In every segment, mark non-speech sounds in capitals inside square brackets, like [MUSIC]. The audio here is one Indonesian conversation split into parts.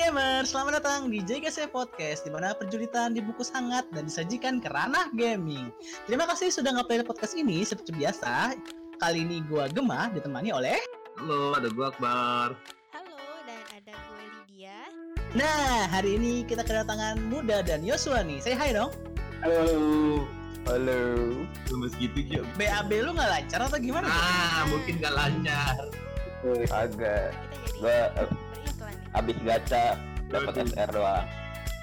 gamer, selamat datang di JGC Podcast di mana perjulitan dibungkus hangat dan disajikan ke ranah gaming. Terima kasih sudah ngapain podcast ini seperti biasa. Kali ini gua Gemah ditemani oleh Halo, ada gua Akbar. Halo, dan ada gue Lydia. Nah, hari ini kita kedatangan Muda dan Yosua nih. Saya hai dong. Halo. Halo. Cuma segitu juga. BAB lu nggak lancar atau gimana? Ah, mungkin gak lancar. Agak. Kita jadi Gua eh, beriklan nih. abis gacha dapat. SR doang.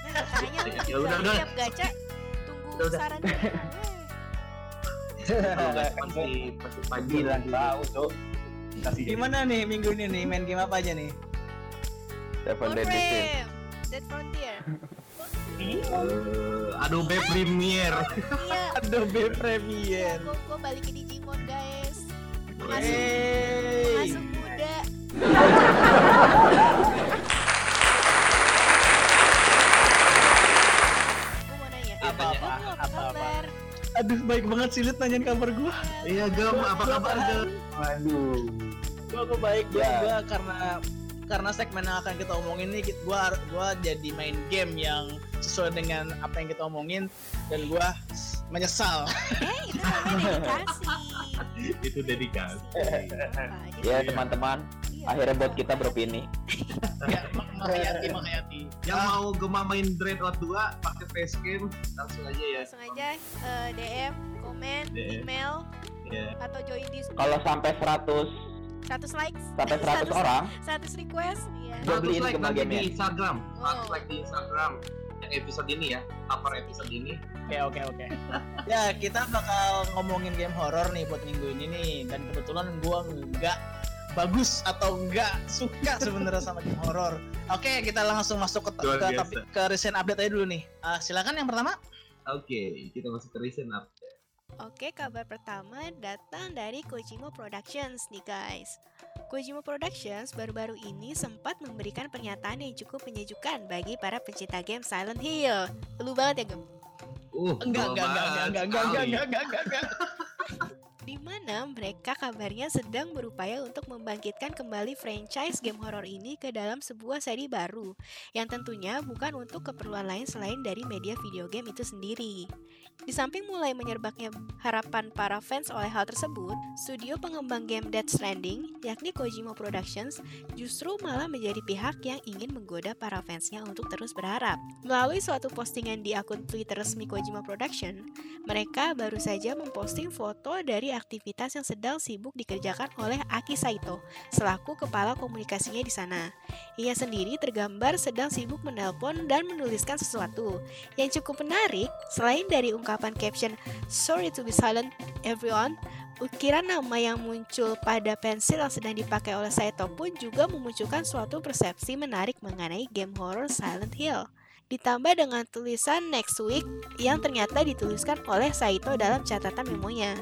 Nah, [LAUGHS] Ya udah, udah. tiap gacha tunggu Udah, udah. saran nggak [LAUGHS] pasti pasti pagi Bilang tahu. Kasih Gimana nih minggu ini nih main game apa aja nih? Seven Deadly Dead Frontier. Eh, [LAUGHS] Adobe Premiere. Iya, Adobe Premiere. gue gue balik ke Digimon guys. Masuk, Hey. masuk muda. Aduh, baik banget sih Lit nanyain kabar gua. Iya, Gam, apa kabar, Gam? Waduh. Gua gua baik Ya. gua karena karena segmen yang akan kita omongin ini gua gua jadi main game yang sesuai dengan apa yang kita omongin dan gua menyesal. Eh, itu namanya [LAUGHS] dedikasi. Itu dedikasi. Apa, jadi- Ya teman-teman. Akhirnya buat kita beropini. ya, makayati makayati. Yang mau Gema main Dreadout 2 pakai facecam langsung aja ya. langsung aja eh, DM, komen, DM. email Ya. atau join di Kalau sampai 100 100 likes sampai 100 orang, 100 request iya Gua 100 beliin like nanti di Instagram. 100 Wow. like di Instagram. Yang episode ini ya, cover episode ini. Oke oke oke. [LAUGHS] ya kita bakal ngomongin game horor nih buat minggu ini nih dan kebetulan gua nggak bagus atau nggak suka sebenarnya sama game horor. Oke kita langsung masuk ke, ke topik ke recent update aja dulu nih. Ah, silakan yang pertama. Oke, kita masuk ke recent up. Oke, kabar pertama datang dari Kojima Productions nih guys. Kojima Productions baru-baru ini sempat memberikan pernyataan yang cukup menyejukkan bagi para pencinta game Silent Hill. Lu banget ya, Gem? Uh, Enggak enggak enggak enggak enggak enggak enggak enggak enggak enggak enggak. [LAUGHS] di mana mereka kabarnya sedang berupaya untuk membangkitkan kembali franchise game horor ini ke dalam sebuah seri baru yang tentunya bukan untuk keperluan lain selain dari media video game itu sendiri. Di samping mulai menyerbaknya harapan para fans oleh hal tersebut, studio pengembang game Death Stranding, yakni Kojima Productions, justru malah menjadi pihak yang ingin menggoda para fansnya untuk terus berharap. Melalui suatu postingan di akun Twitter resmi Kojima Production, mereka baru saja memposting foto dari aktivitas yang sedang sibuk dikerjakan oleh Aki Saito selaku kepala komunikasinya di sana. Ia sendiri tergambar sedang sibuk menelpon dan menuliskan sesuatu. Yang cukup menarik, selain dari ungkapan caption "Sorry to be silent, everyone", ukiran nama yang muncul pada pensil yang sedang dipakai oleh Saito pun juga memunculkan suatu persepsi menarik mengenai game horror Silent Hill. Ditambah dengan tulisan next week yang ternyata dituliskan oleh Saito dalam catatan memonya.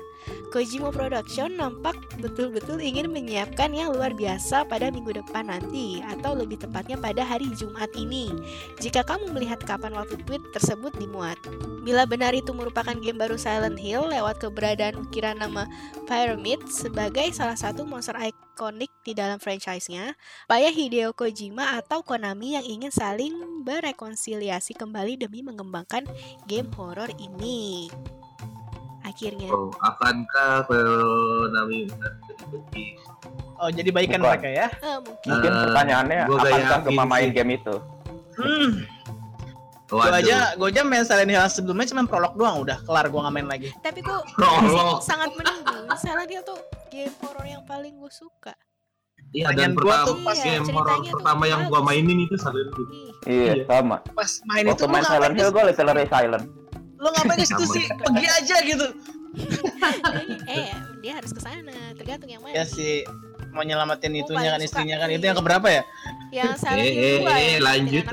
Kojima Production nampak betul-betul ingin menyiapkan yang luar biasa pada minggu depan nanti atau lebih tepatnya pada hari Jumat ini. Jika kamu melihat kapan waktu tweet tersebut dimuat. Bila benar itu merupakan game baru Silent Hill lewat keberadaan ukiran nama Pyramid sebagai salah satu monster ikonik di dalam franchise-nya, Paya Hideo Kojima atau Konami yang ingin saling berekonsiliasi kembali demi mengembangkan game horor ini. Akhirnya, Oh, akankah Konami Oh jadi baikan Bukan. mereka ya? eh, mungkin Mungkin Eh, pertanyaannya akankah Gema main game itu? Hmm. Gua Waduh. aja gua aja main Silent Hill sebelumnya cuma prolog doang udah kelar gua nggak main lagi. tapi gue [LAUGHS] Prolog. sangat menunggu. Silent Hill tuh game horor yang paling gue suka. Iya, dan gua pertama tuh pas- game Iya, horror ceritanya tuh pertama yang gua mainin itu Silent Hill. Iya, Iya. sama. Pas main Waktu itu main Silent Hill gue literally silent. lu ngapain ke situ sih? Pergi aja gitu. eh, dia harus ke sana, tergantung yang mana. Ya sih mau nyelamatin Gua itunya kan istrinya kan itu yang keberapa ya? Yang Eh, Silent Hill eh, 2 ya, eh, lanjut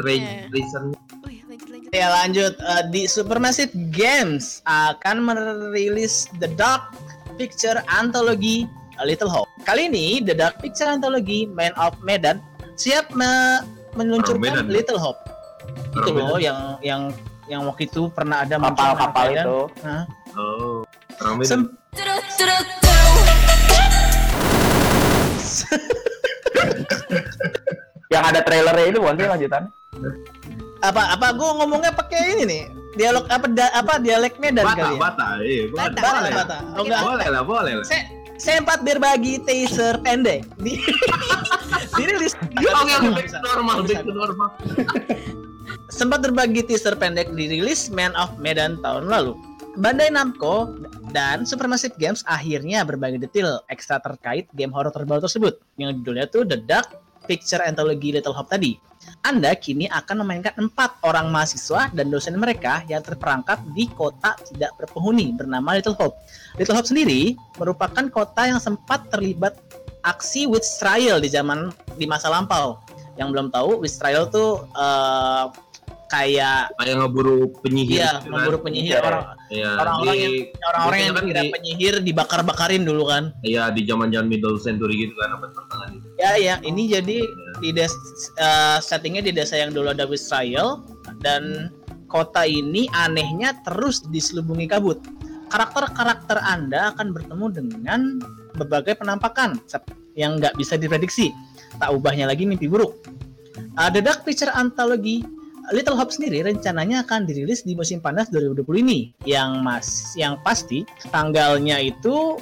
reason. Ya lanjut Eh, di Supermassive Games akan merilis The Dark Picture Anthology A Little Hope. Kali ini The Dark Picture Anthology Man of Medan siap me- meluncurkan Medan. Little Hope. Itu loh Medan. yang yang yang waktu itu pernah ada Kapal-kapal itu. Hah? Oh. Sem- Yang ada trailernya itu bukan sih lanjutannya? [LAUGHS] Apa apa gue ngomongnya pakai ini nih. Dialog apa da- apa dialek Medan Bata, kali ya? bata, iya, boleh. Bata, Bata, boleh. bata. Oh, enggak. Boleh lah, boleh lah. Saya saya sempat berbagi teaser pendek [LAUGHS] di dirilis Oke, oke, back to normal, back to normal. [LAUGHS] sempat berbagi teaser pendek dirilis Man of Medan tahun lalu. Bandai Namco dan Supermassive Games akhirnya berbagi detail ekstra terkait game horror terbaru tersebut yang judulnya tuh The Dark Picture Anthology Little Hope tadi. Anda kini akan memainkan empat orang mahasiswa dan dosen mereka yang terperangkap di kota tidak berpenghuni bernama Little Hope. Little Hope sendiri merupakan kota yang sempat terlibat aksi witch trial di zaman di masa lampau. Yang belum tahu witch trial tuh eh, kayak Kayak ngeburu penyihir. iya gitu kan. memburu penyihir Iya. orang Iya, orang-orang di- yang orang-orang yang kan dikira di- penyihir dibakar-bakarin dulu kan. Iya, di zaman-zaman middle century gitu kan, abad pertengahan itu. Ya ya, ini jadi di des eh, settingnya di desa yang dulu ada trial dan kota ini anehnya terus diselubungi kabut. Karakter-karakter Anda akan bertemu dengan berbagai penampakan yang nggak bisa diprediksi. Tak ubahnya lagi mimpi buruk. Uh, The Dark Picture Anthology Little Hope sendiri rencananya akan dirilis di musim panas 2020 ini. Yang mas, yang pasti tanggalnya itu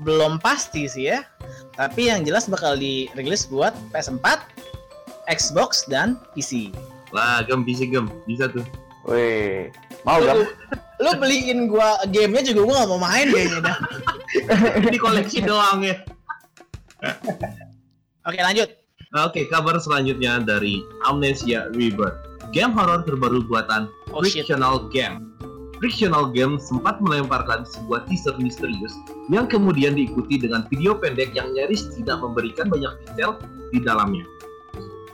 belum pasti sih ya. Tapi yang jelas bakal dirilis buat PS4, Xbox dan PC. Lah, gem, bisa gem, bisa tuh. Wih, mau gak? lu beliin gua gamenya juga gua gak mau main kayaknya dah. [LAUGHS] Di koleksi doang ya. Oke lanjut. Oke, kabar selanjutnya dari Amnesia Rebirth. Game horor terbaru buatan Oh. Frictional Game. Frictional Game sempat melemparkan sebuah teaser misterius yang kemudian diikuti dengan video pendek yang nyaris tidak memberikan banyak detail di dalamnya.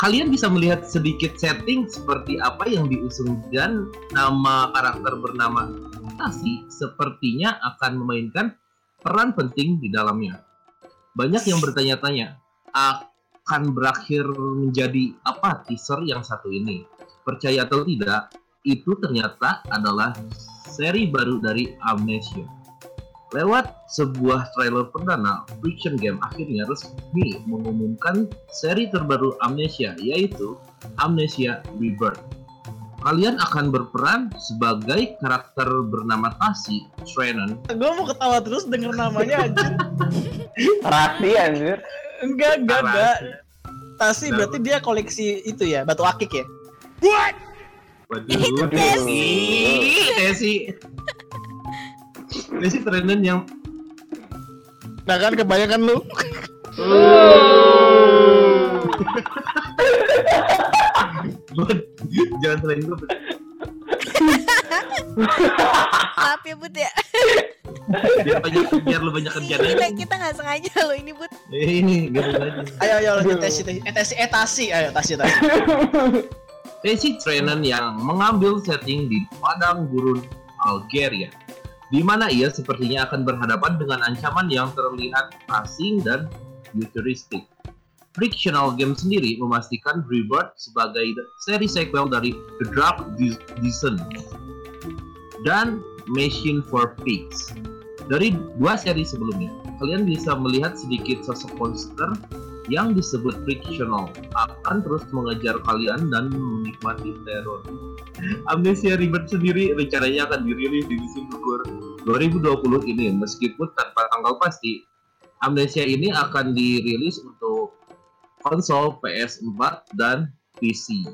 Kalian bisa melihat sedikit setting seperti apa yang diusung dan nama karakter bernama Tasi sepertinya akan memainkan peran penting di dalamnya. Banyak yang bertanya-tanya, akan berakhir menjadi apa teaser yang satu ini? Percaya atau tidak, itu ternyata adalah seri baru dari Amnesia. Lewat sebuah trailer perdana, Friction Game akhirnya resmi mengumumkan seri terbaru Amnesia, yaitu Amnesia Rebirth. Kalian akan berperan sebagai karakter bernama Tasi Trenan Gua mau ketawa terus denger namanya aja. [LAUGHS] Raksi anjir. enggak, enggak, enggak. Tasi berarti dia koleksi itu ya, batu akik ya? Waduh, Tesi. Tesi. Tesi Trenan yang Nah kan kebanyakan lu. jangan selain gue. Maaf ya Bud ya. Biar banyak biar lu banyak kerjaan Kita kita nggak sengaja loh ini Bud. Ini gitu aja. Ayo ayo lanjut tesi tesi. Eh tesi eh tasi. Ayo tasi tasi. Tesi Trenan yang mengambil setting di padang gurun Algeria, di mana ia sepertinya akan berhadapan dengan ancaman yang terlihat asing dan futuristik. Frictional Game sendiri memastikan Rebirth sebagai seri sequel dari The Dis- Descent dan Machine for Pigs. Dari dua seri sebelumnya, kalian bisa melihat sedikit sosok monster yang disebut frictional akan terus mengejar kalian dan menikmati teror. [LAUGHS] Amnesia Rebirth sendiri rencananya akan dirilis di musim gugur 2020 ini meskipun tanpa tanggal pasti. Amnesia ini akan dirilis untuk konsol PS4 dan PC.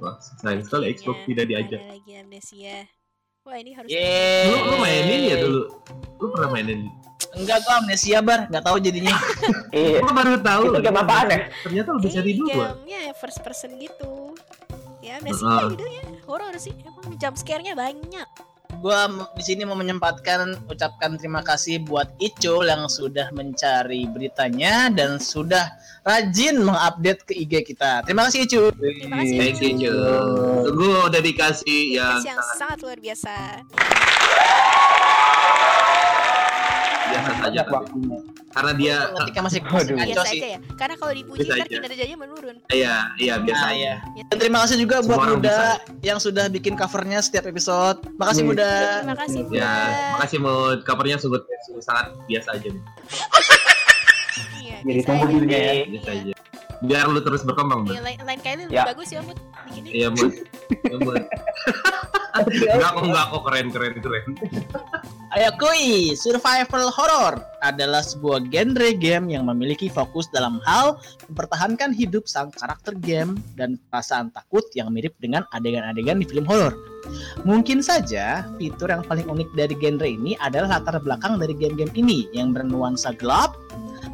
Wah, sayang sekali Xbox Iya, tidak diajak. Ada lagi amnesia. Wah ini harus. Yeay. Lu, lu mainin ya dulu? Lu pernah mainin? Enggak gua amnesia bar, enggak tahu jadinya. [LAUGHS] Iya. Gua baru tahu. Itu game apaan ya? Ternyata lebih Ini dua. gamenya first person gitu. Ya amnesia Heeh. judulnya horor sih. Emang jump scare-nya banyak. Gua di sini mau menyempatkan ucapkan terima kasih buat Icul yang sudah mencari beritanya dan sudah rajin mengupdate ke IG kita. Terima kasih Icul. Terima kasih, Thank you, Icu. Cul. Tunggu dedikasi yang yang sangat luar biasa. Biasa saja waktunya. karena dia Ngetiknya masih Biasa sih. aja ya. Karena kalau dipuji ntar aja. kinerjanya menurun. iya iya biasa Nah, aja. ya. Dan terima kasih juga Semua buat Muda bisa. yang sudah bikin covernya setiap episode. Makasih Iya. Muda. Terima kasih Bud. Ya, makasih Mud. Covernya sungguh, sangat biasa aja nih. Iya, Jadi biasa tunggu ya. Biasa aja. Biar lu terus berkembang. Iya, Bud. lain, lain kali lebih Ya. bagus ya Mut bikinnya. Iya, Bud. Iya, Bud. [LAUGHS] Enggak kok, enggak kok keren keren keren. Ayo kui, survival horror adalah sebuah genre game yang memiliki fokus dalam hal mempertahankan hidup sang karakter game dan perasaan takut yang mirip dengan adegan-adegan di film horor. Mungkin saja fitur yang paling unik dari genre ini adalah latar belakang dari game-game ini yang bernuansa gelap.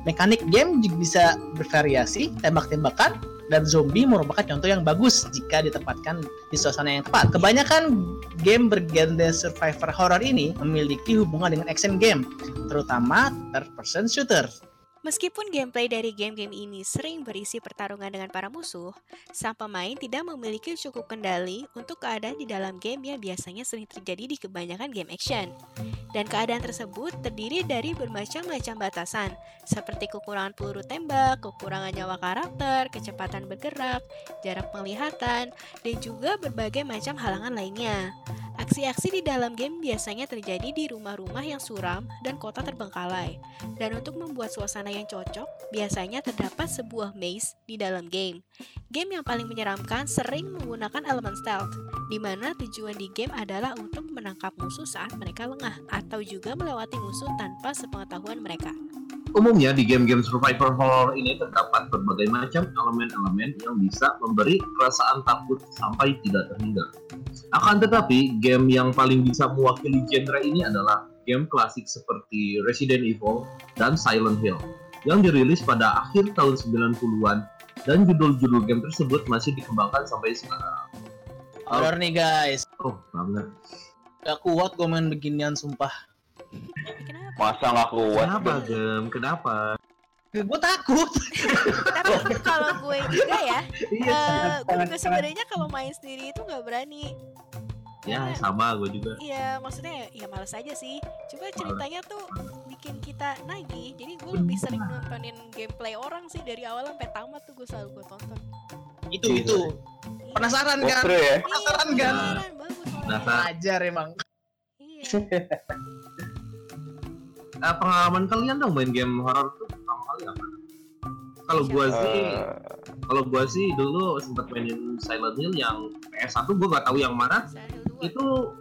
Mekanik game juga bisa bervariasi, tembak-tembakan, dan zombie merupakan contoh yang bagus jika ditempatkan di suasana yang tepat. Kebanyakan game bergenre survivor horror ini memiliki hubungan dengan action game, terutama third person shooter. Meskipun gameplay dari game-game ini sering berisi pertarungan dengan para musuh, sang pemain tidak memiliki cukup kendali untuk keadaan di dalam game yang biasanya sering terjadi di kebanyakan game action. Dan keadaan tersebut terdiri dari bermacam-macam batasan, seperti kekurangan peluru tembak, kekurangan nyawa karakter, kecepatan bergerak, jarak penglihatan, dan juga berbagai macam halangan lainnya. Aksi-aksi di dalam game biasanya terjadi di rumah-rumah yang suram dan kota terbengkalai. Dan untuk membuat suasana yang cocok, biasanya terdapat sebuah maze di dalam game. Game yang paling menyeramkan sering menggunakan elemen stealth, di mana tujuan di game adalah untuk menangkap musuh saat mereka lengah, atau juga melewati musuh tanpa sepengetahuan mereka. Umumnya di game-game survivor horror ini terdapat berbagai macam elemen-elemen yang bisa memberi perasaan takut sampai tidak terhingga. Akan tetapi, game yang paling bisa mewakili genre ini adalah game klasik seperti Resident Evil dan Silent Hill yang dirilis pada akhir tahun 90-an dan judul-judul game tersebut masih dikembangkan sampai sekarang. Horror nih guys, Oh, banget. gak kuat gue main beginian sumpah. Kenapa? Masa nggak kuat? Kenapa, Gem? Kenapa? Gue takut. Tapi kalau gue juga ya, Iya, eh, gue sebenarnya kalau main sendiri itu nggak berani. Ya sama gue juga. Iya, maksudnya ya, ya males aja sih. Cuma ceritanya tuh bikin kita nagih. Jadi gue Hmm. lebih sering nontonin gameplay orang sih dari awal sampai tamat tuh gue selalu gue tonton. itu itu. Iya. Penasaran kan? Ya? Penasaran Iya, kan? penasaran, bagus soalnya. Penasaran. Ajar emang. Iya. [LAUGHS] Eh, pengalaman kalian dong main game horror tuh pertama kali apa? Kalau gua sih, Eh, kalau gua sih dulu sempat mainin Silent Hill yang PS1 gua gak tahu yang mana. Itu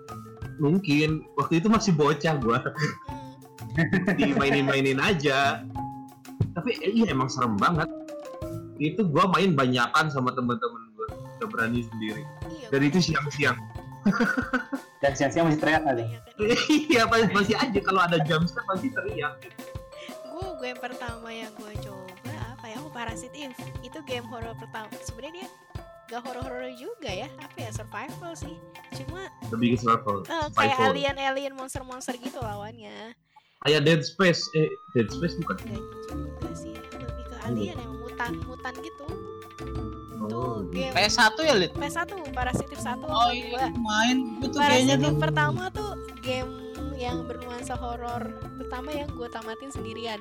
mungkin waktu itu masih bocah gua Hmm. [LAUGHS] dimainin-mainin aja. Tapi eh, iya emang serem banget. Itu gua main banyakan sama temen-temen gua, gak berani sendiri. Iya, Dan itu siang-siang. [LAUGHS] Dan siang-siang masih teriak kali. banyak kan. Iya pasti masih aja kalau ada jumpscare pasti teriak. gue game pertama yang gue coba apa ya? Oh, Parasite Eve. Itu game horror pertama. Sebenarnya dia gak horor-horor juga ya. Apa ya? Survival sih. Cuma Lebih ke survival. eh, kayak Survival. alien-alien monster-monster gitu lawannya. Kayak Dead Space, eh Dead Space bukan? Gak juga sih. Lebih ke alien yang mutan-mutan gitu. Itu Oh, game PS1 ya, Lid? PS1 Parasite Eve 1 Oh sama iya, 2. main. Gue tuh Parasite kayaknya tuh. Pertama tuh game yang bernuansa horor pertama yang gue tamatin sendirian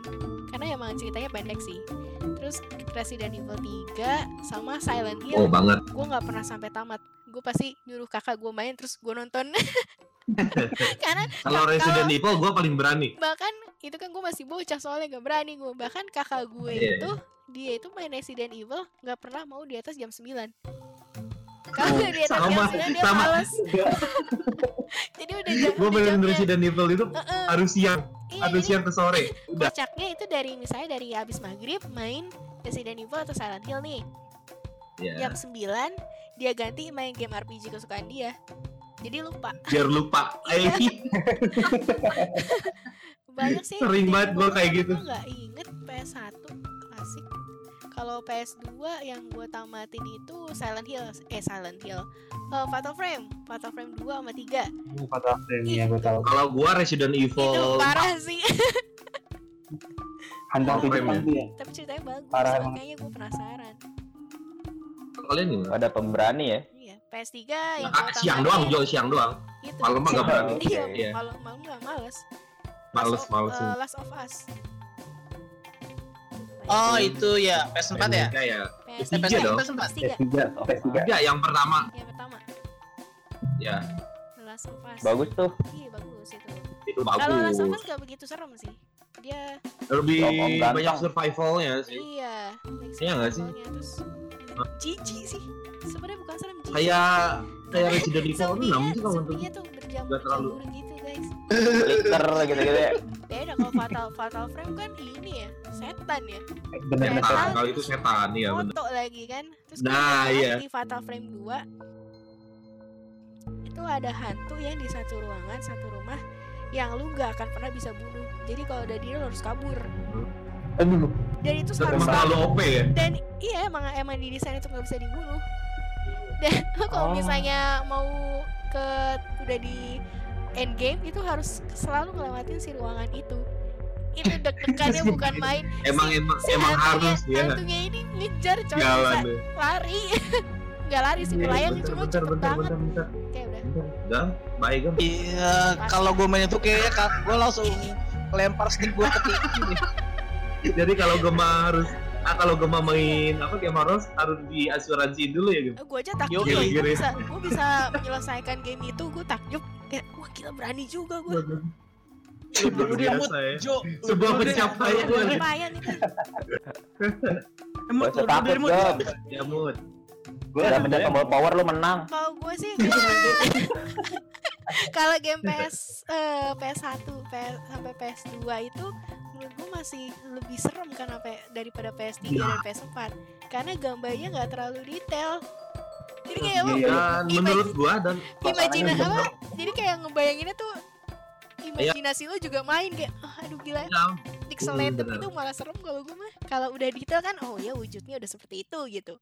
karena emang ceritanya pendek sih terus Resident Evil 3 sama Silent Oh Hill banget. gue nggak pernah sampai tamat gue pasti nyuruh kakak gue main terus gue nonton [LAUGHS] karena Kalau Resident Evil gue paling berani. bahkan itu kan gue masih bocah soalnya gak berani gue bahkan kakak gue Iya. itu dia itu main Resident Evil nggak pernah mau di atas jam 9 kalau di atas jam sama, 9 dia sama. males [LAUGHS] jadi udah jam Gue jamnya. Resident Evil itu Heeh. harus siang, Iya, harus siang ke sore. Udah. kocaknya itu dari misalnya dari habis maghrib main Resident Evil atau Silent Hill nih Ya, jam 9 dia ganti main game RPG kesukaan dia jadi lupa biar lupa. [LAUGHS] Eh, [LAUGHS] banyak sih Sering banget gua kayak gitu. gue nggak inget PS1 klasik kalau PS2 yang gue tamatin itu Silent Hill eh Silent Hill Eh, Fatal Frame Fatal Frame 2 sama 3 Fatal Frame ya gue tahu. kalau gue Resident itu Evil parah sih Hantam Fatal Frame dia. tapi ceritanya bagus Parah emang. makanya gue penasaran kalian gimana? ada pemberani ya? iya PS3 yang Ah, gua siang tamatin doang, Jo, siang doang. itu Malam mah gak berani. iya Iya. malam malam gak males Males, males. eh, Last of Us Oh, itu ya PS4 ya? Ya. PS3 Tiga PS4 dong. PS4. PS3 PS3, oh, PS3. Tiga yang pertama. yang pertama Ya, Last of Us Bagus tuh. iya bagus itu itu kalau Last of bagus. Us gak begitu serem sih dia Lebih banyak survivalnya sih. iya Iya nggak sih? Terus jijik sih. Sebenarnya bukan serem jijik. Kayak kayak Resident Evil 6 Zombinya, sih kalau untuk zombinya tuh jamur gitu guys. Glitter gitu-gitu ya. Beda kalau fatal fatal frame kan ini ya setan ya. bener Setan. setan kalau itu setan ya benar. Foto lagi kan. Terus Nah, iya. di fatal frame 2 itu ada hantu yang di satu ruangan satu rumah yang lu gak akan pernah bisa bunuh. Jadi kalau udah dia lu harus kabur. aduh Dan itu harus terlalu OP ya. dan iya emang emang didesain untuk nggak bisa dibunuh dan [LAUGHS] kalau Oh. misalnya mau ke udah di end game itu harus selalu ngelewatin si ruangan itu itu [LAUGHS] deg-degannya bukan main Emang Si- emang si emang hantunya, harus ya. hantunya ini ngejar coy lari [LAUGHS] nggak lari sih Iya, melayang cuma bentar, cepet bentar, banget bentar, bentar. kayak udah Bentar. Gam, baik gam. Iya, kalau gue main itu kayaknya gue langsung lempar stick gue ke TV. [LAUGHS] Jadi kalau Gema harus ah kalau Gema main apa game harus harus diasuransiin dulu ya Gem. gue aja takjub loh gue bisa gue bisa menyelesaikan game itu gue takjub kayak wah gila berani juga gue Luar biasa ya. Jo. Sebuah pencapaian. lumayan itu Emut, lu dari mut. Ya mut. gue Udah pencet tombol power lu menang. kalau gue sih [LAUGHS] kalau game PS eh, PS1 PS, sampai PS2 itu gue masih lebih serem kan sampai daripada PS3 dan PS4 karena gambarnya nggak terlalu detail. Jadi kayak lo Iya. Dan menurut gua dan imajinasi suasananya apa? jadi kayak ngebayanginnya tuh imajinasi lo juga main kayak "Ah, aduh gila ya, pixelated bener. itu malah serem kalau gue mah. Kalau udah detail kan oh ya wujudnya udah seperti itu gitu.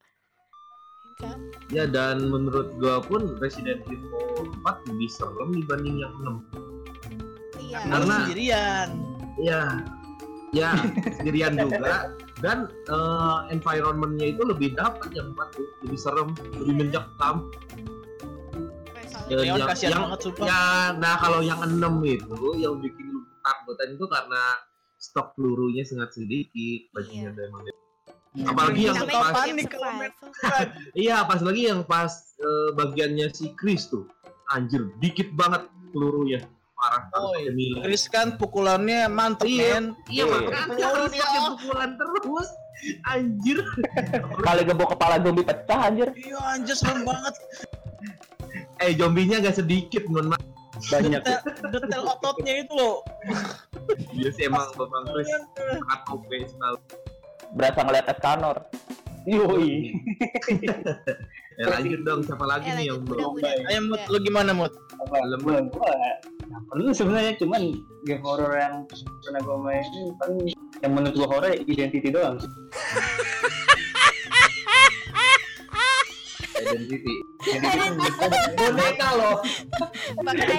Kan? Ya dan menurut gua pun Resident Evil 4 lebih serem dibanding yang 6. iya. Karena Karena- sendirian. Ya, ya sendirian juga dan eh, environmentnya itu lebih dapat yang 4 tuh lebih serem, lebih mencekam. kayak salah. Ya, Leon yang- yang- banget sumpah. Ya, nah kalau yang 6 itu yang bikin lu takutan itu karena stok pelurunya sangat sedikit bajunya Iya. memang. Apalagi yang Namanya suka pas panik [LAUGHS] iya pas lagi yang pas eh, bagiannya si Chris tuh. Anjir, dikit banget pelurunya. Parah Oh, banget iya. Chris kan pukulannya mantep Iya. men. Iya, Iya. makanya dia harus pakai pukulan terus. Anjir. Kali gebuk kepala zombie pecah anjir. Iya anjir serem banget. Eh, zombinya gak sedikit, mohon maaf. banyak Detail, detail ototnya itu loh. Iya sih emang Bang Chris sangat OP sekali. Berasa ngeliat Escanor. Yoi [LAUGHS] Ya lanjut dong, siapa lagi Eh, nih yang belum? Ayo mut, Udah. lu gimana mut? apa gue gue nggak perlu sebenarnya cuman game horror yang pernah gue mainin paling yang menurut gue horror identity doang Identity. boneka loh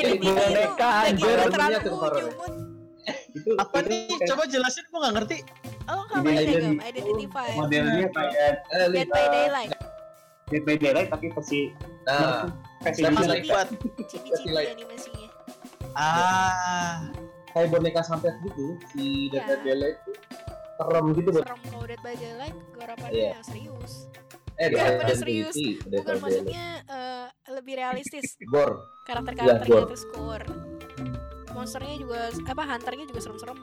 itu Boneka, anjir. terlalu unyu Mut. Itu Apa itu nih? kayak Coba jelasin gua nggak ngerti. Oh kamu ada Identity. Five modelnya kayak Eh, Dead by Daylight Dead by Daylight tapi versi Nah, versi Tapi digital. like- Buat Cibi-cibi Light. animasinya ah kayak boneka santet gitu si Iya. Dead Daylight serem gitu Serem kalau Dead by Daylight Garapannya Iya. serius eh Dead pada serius. Dead Bukan by maksudnya eh, lebih realistis Gore. Karakter-karakternya Iya, terus core Monsternya juga Apa hunternya juga serem-serem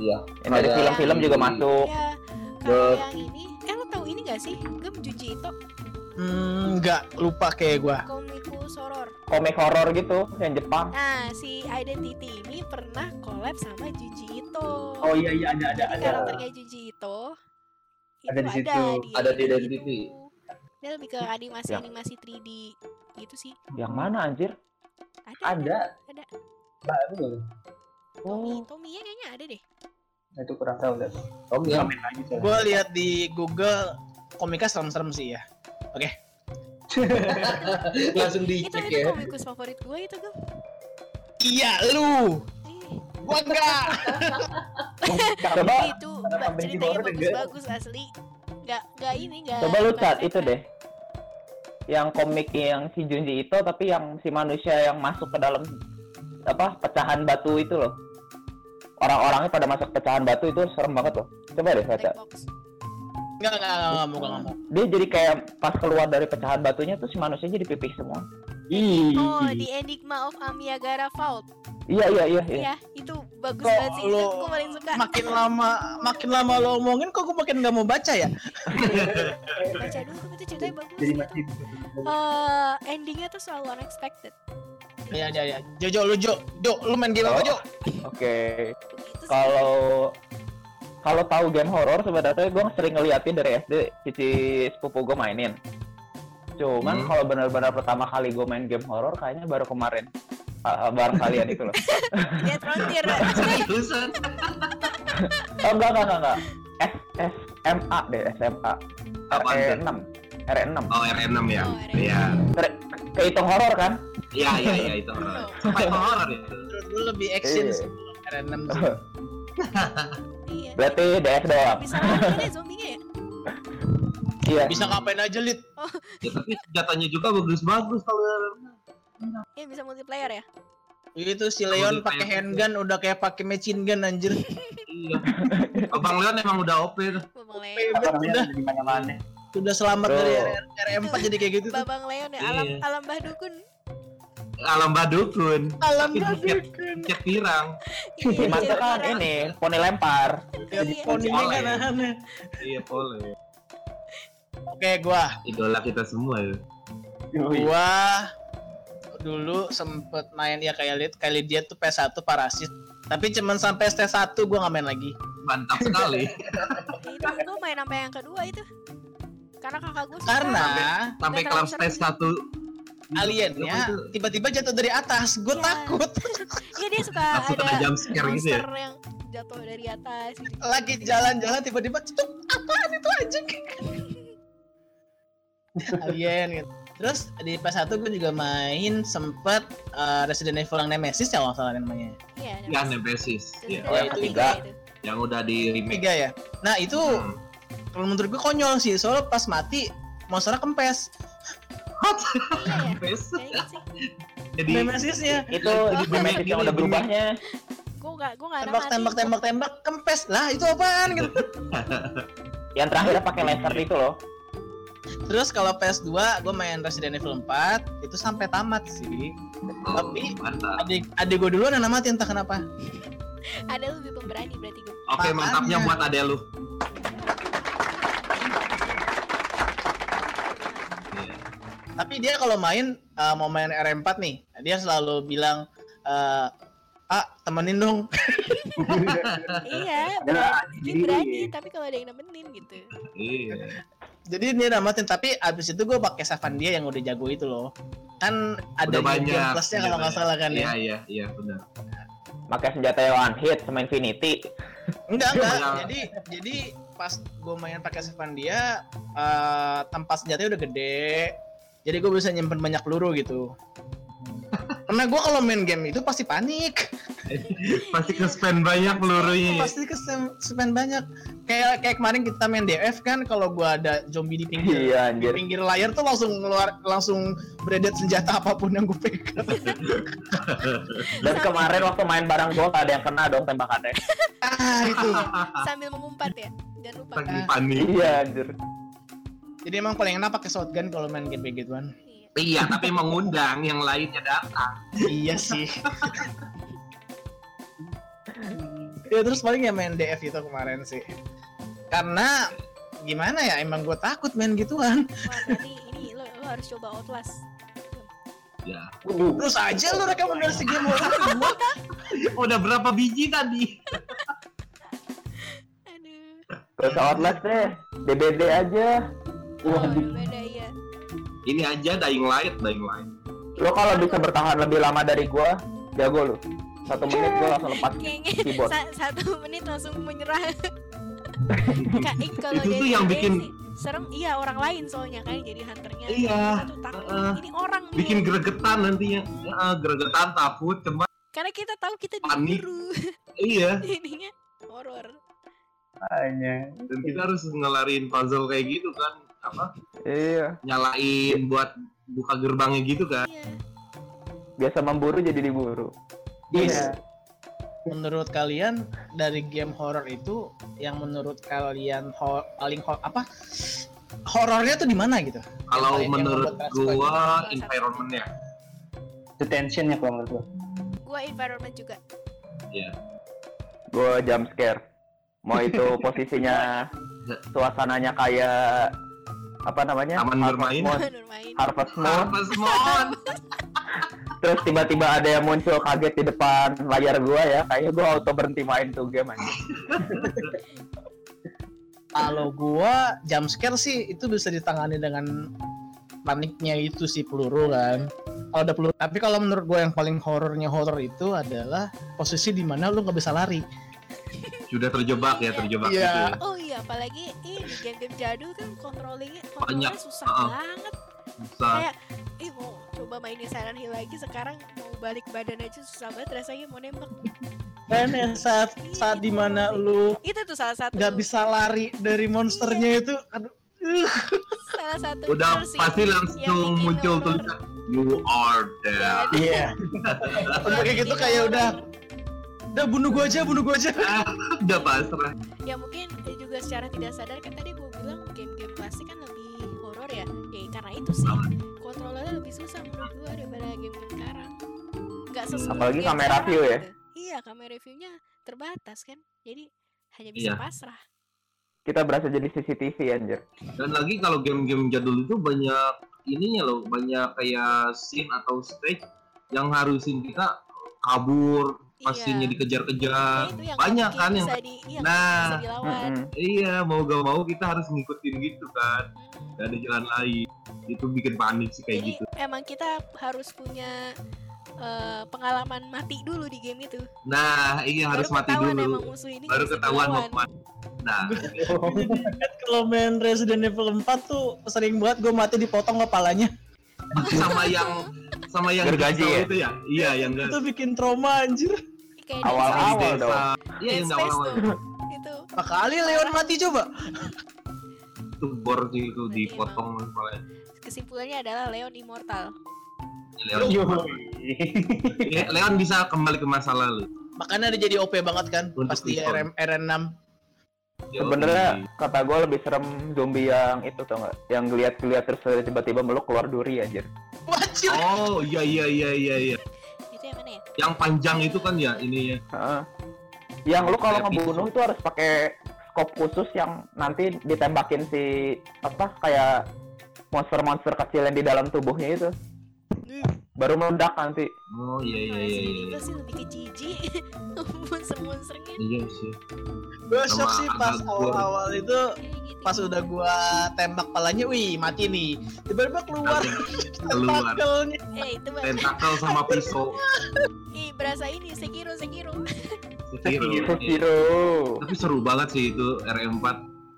Iya. Yang dari Kayak- film-film juga masuk. Ya kalau yang ini Eh lo tahu ini gak sih Gem Junji Ito hmm, nggak lupa kayak gua. Komikus horror Komik horor gitu yang Jepang. Nah, si Identity ini pernah collab sama Junji Ito. oh iya iya ada ada Jadi ada karakternya Junji Ito Ada itu di situ. ada di Ada di Identity itu. Dia lebih ke animasi-animasi 3D gitu sih. Yang mana anjir? Ada. ada Ada. Baru Tommy, Oh, Tommy ya kayaknya ada deh. Nah, itu kurang tahu dah Om ya. Gua lihat di Google komiknya serem-serem sih ya. [LAUGHS] Langsung Itu dicek itu ya. komikus favorit gue itu gue. Iya lu. Gua enggak. Coba itu ceritanya bagus-bagus asli. Nggak nggak ini nggak. coba lu cat itu deh. Yang komik yang si Junji itu tapi yang si manusia yang masuk ke dalam apa pecahan batu itu loh. Orang-orangnya pada masuk pecahan batu itu serem banget loh. Coba deh baca. Enggak enggak enggak enggak mau enggak mau. Dia jadi kayak pas keluar dari pecahan batunya tuh si manusia jadi pipih semua. Ih, Oh, The Enigma of Amiyagara Vault. Iya iya iya iya. Iya, itu bagus Kok banget sih itu lo gue paling suka makin lama makin lama lo omongin kok gue makin nggak mau baca ya [LAUGHS] baca dulu itu ceritanya bagus jadi gitu. masih Eh, endingnya tuh selalu unexpected ya ya ya Jojo lu Jo Jo lu main game apa Oh. Jo Oke. sih Kalau kalau tahu game horor sebenarnya gue sering ngeliatin dari SD cici sepupu gue mainin. Cuman Hmm. kalau benar-benar pertama kali gue main game horor kayaknya baru kemarin. Ah, bareng kalian itu loh. Dead Frontier Seriusan? Oh enggak enggak enggak enggak. S SMA deh SMA. Apaan tuh? RE6. RE6. Oh RM6 ya? Oh, RM6. Iya. Ke- Kehitung horor kan? Iya iya iya itu horor. Survival horror itu. Menurut gue lebih action Iya. sih R6 sih [LAUGHS] iya Berarti DF doang. bisa lari kan ya zombinya ya Iya. bisa ngapain aja lid Ya, tapi senjatanya juga bagus-bagus kalau iya bisa multiplayer ya itu si Leon pakai handgun udah kayak pakai machine gun anjir Iya. Abang Leon emang udah OP tuh. Babang Leon udah di mana-mana udah selamat Bro. dari RM4 jadi kayak gitu tuh. Babang Leon ya alam Iya. alam bah dukun Alam badukun. alam badukun Cek pirang. Iya, Gimana jadi kan ini poni lempar. ya Iya. poninya Oleh. kan aneh Iya boleh. oke gua Idola kita semua ya. gua dulu sempet main ya kayak lihat kali dia tuh PS1 parasit tapi cuman sampai ST1 gua nggak main lagi Mantap sekali. itu gue main sampai yang kedua itu karena kakak gue karena Sampai kelas terlalu tes satu. aliennya tiba-tiba jatuh dari atas gue Iya. takut iya dia suka Langsung ada jump scare gitu ya. yang jatuh dari atas gitu. lagi jalan-jalan tiba-tiba cetuk apaan itu anjing [LAUGHS] alien gitu terus di PS1 gue juga main sempet eh, Resident Evil yang Nemesis ya kalau salah namanya iya ada Ya. Nemesis. Iya. ada Oh, yang ketiga. Yang udah di remake. tiga ya nah itu Hmm. Kalau menurut gue konyol sih soalnya pas mati monsternya kempes What? iya ya Jadi Nemesisnya Itu remake yang udah berubahnya. gue gak gue gak tembak mati tembak tembak tembak kempes lah itu apaan gitu [LAUGHS] Yang terakhir pakai laser itu loh. terus kalau PS2 gue main Resident Evil 4 itu sampai tamat sih oh, Tapi- mantap. adik adik gue duluan yang namatin entah kenapa ada lu lebih pemberani berarti gue Oke, Makanya. mantapnya buat adek lu. Tapi dia kalau main eh, mau main RM4 nih dia selalu bilang eh, ah temenin dong [LAUGHS] iya berani, berani tapi kalau ada yang nemenin gitu Iya. jadi dia namatin tapi abis itu gue pakai Savan dia yang udah jago itu loh kan ada Udah banyak. game plusnya kalau nggak salah kan Iya, ya iya, iya, benar. Pakai senjata yang one hit sama Infinity. enggak enggak Iya. jadi jadi pas gue main pakai Savan dia eh, tempat senjatanya udah gede jadi gue bisa nyimpen banyak peluru gitu karena gue kalau main game itu pasti panik [LAUGHS] Pasti ke spend banyak pelurunya. ya. pasti ke spend banyak kayak kayak kemarin kita main DF kan kalau gua ada zombie di pinggir Iya di pinggir layar tuh langsung keluar langsung beredet senjata apa pun yang gue pegang [LAUGHS] Dan kemarin waktu main bareng gua gak ada yang kena dong tembakannya. ah itu sambil mengumpat ya jangan lupa Lagi panik. Iya anjir. Jadi emang paling enak pakai shotgun kalau main game kayak gituan Iya. Tapi mengundang yang lainnya datang. iya sih [LAUGHS] ya terus paling ya main DF itu kemarin sih karena gimana ya emang gue takut main gituan wah berarti ini lo, lo harus coba Outlast Ya. terus aja lu rekomendasi game gua. [LAUGHS] Udah berapa biji tadi? [LAUGHS] aduh Terus Outlast deh. DBD aja. Oh, beda iya Ini aja Dying Light, Dying Light. Lo kalau bisa bertahan lebih lama dari gua, jago lo. Satu menit gua langsung lepas kayaknya keyboard. sa- satu menit langsung menyerah [LAUGHS] Kak, kalau Itu tuh yang bikin- sih, serem iya orang lain soalnya kan jadi hunternya Iya, takut heeh. ini orang nih. Bikin gregetan nantinya. Ya, gregetan, takut, cemas. karena kita tahu kita Panik. [LAUGHS] Iya. [LAUGHS] jadinya horor hanya Dan kita harus ngelarin puzzle kayak gitu kan. Apa? Iya. Nyalain buat buka gerbangnya gitu kan. iya Biasa memburu jadi diburu. Yes. Menurut kalian dari game horror itu yang menurut kalian ho- paling ho- apa horornya tuh di mana gitu? Kalau Yang paling- yang menurut gua satu. environmentnya. the tensionnya kalau menurut gua gua environment juga Ya. gue jump scare mau itu [LAUGHS] posisinya suasananya kayak apa namanya Taman bermain. Harvest Moon Harvest Moon. [LAUGHS] terus tiba-tiba ada yang muncul kaget di depan layar gua ya kayaknya gua auto berhenti main tuh game aja [LAUGHS] Kalau gua jump scare sih itu bisa ditangani dengan paniknya itu sih peluru kan. Kalau ada peluru. Tapi kalau menurut gua yang paling horornya horor itu adalah posisi di mana lu nggak bisa lari. Sudah terjebak ya, terjebak Iya. gitu ya. oh iya apalagi ini game-game jadul kan kontrolingnya Banyak. kontrolnya susah Uh-uh. banget Bisa. kayak ih mau coba mainin Silent Hill lagi sekarang mau balik badan aja susah banget rasanya mau nembak Kan ya saat saat di mana lu itu tuh salah satu nggak bisa lari dari monsternya itu, aduh. uh, salah satu Udah pasti yang langsung muncul tulisan You are dead. Iya. Udah kayak gitu kayak udah udah bunuh gua aja, bunuh gua aja. [LAUGHS] Udah pasrah. ya mungkin juga secara tidak sadar kan tadi gue bilang game-game klasik kan lebih horor ya ya karena itu sih kontrolnya lebih susah menurut gue daripada game-game sekarang nggak sesuai Apalagi game kamera view ya? gitu. iya kamera viewnya terbatas kan jadi hanya bisa Iya. pasrah kita berasa jadi CCTV anjir Dan lagi kalau game-game jadul itu banyak ininya loh, banyak kayak scene atau stage yang harusin kita kabur, pas Iya. scene-nya dikejar-kejar. Ya, banyak kan yang di, iya, Nah. Iya, mau gak mau kita harus ngikutin gitu kan. Gak ada jalan lain. Itu bikin panik sih kayak jadi gitu. emang kita harus punya eh, pengalaman mati dulu di game itu Nah, iya harus Baru mati ketahuan dulu. emang musuh ini nggak Baru ketahuan mau ke mana. Nah, [LAUGHS] Kan kalau main Resident Evil 4 tuh sering banget gua mati dipotong kepalanya. Sama yang sama yang Gergaji ya? itu ya? Iya, yang. Itu bikin trauma anjir. kayak Awal-awal dong. Iya, yang awal-awal. itu Berapa kali Leon mati coba? Itu bor sih itu dipotong kepalanya. kesimpulannya adalah Leon immortal Leon. Ya, Leon bisa kembali ke masa lalu. Makanya dia jadi OP banget kan Untuk pas di pistol. RM, RN6. Sebenarnya kata gue lebih serem zombie yang itu tau nggak yang ngeliat-ngeliat terus tiba-tiba meluk keluar duri anjir Wajir. Oh, iya iya iya iya iya. itu yang mana ya Yang panjang itu kan ya ini ya. Heeh. yang lu kalau ngebunuh itu harus pakai scope khusus yang nanti ditembakin si apa kayak monster-monster kecil yang di dalam tubuhnya itu baru meledak nanti Oh iya iya iya. Iya. Evil sih lebih ke jijik [LAUGHS] monster-monsternya Iya sih. Gue shock sih pas agak gua- awal-awal itu pas udah gua tembak palanya, wih mati nih. Tiba-tiba keluar [LAUGHS] Keluar. tentakelnya. eh itu Tentakel sama pisau. [LAUGHS] ih berasa ini Sekiro Sekiro Sekiro. Iya. Sekiro Tapi seru banget sih itu RM4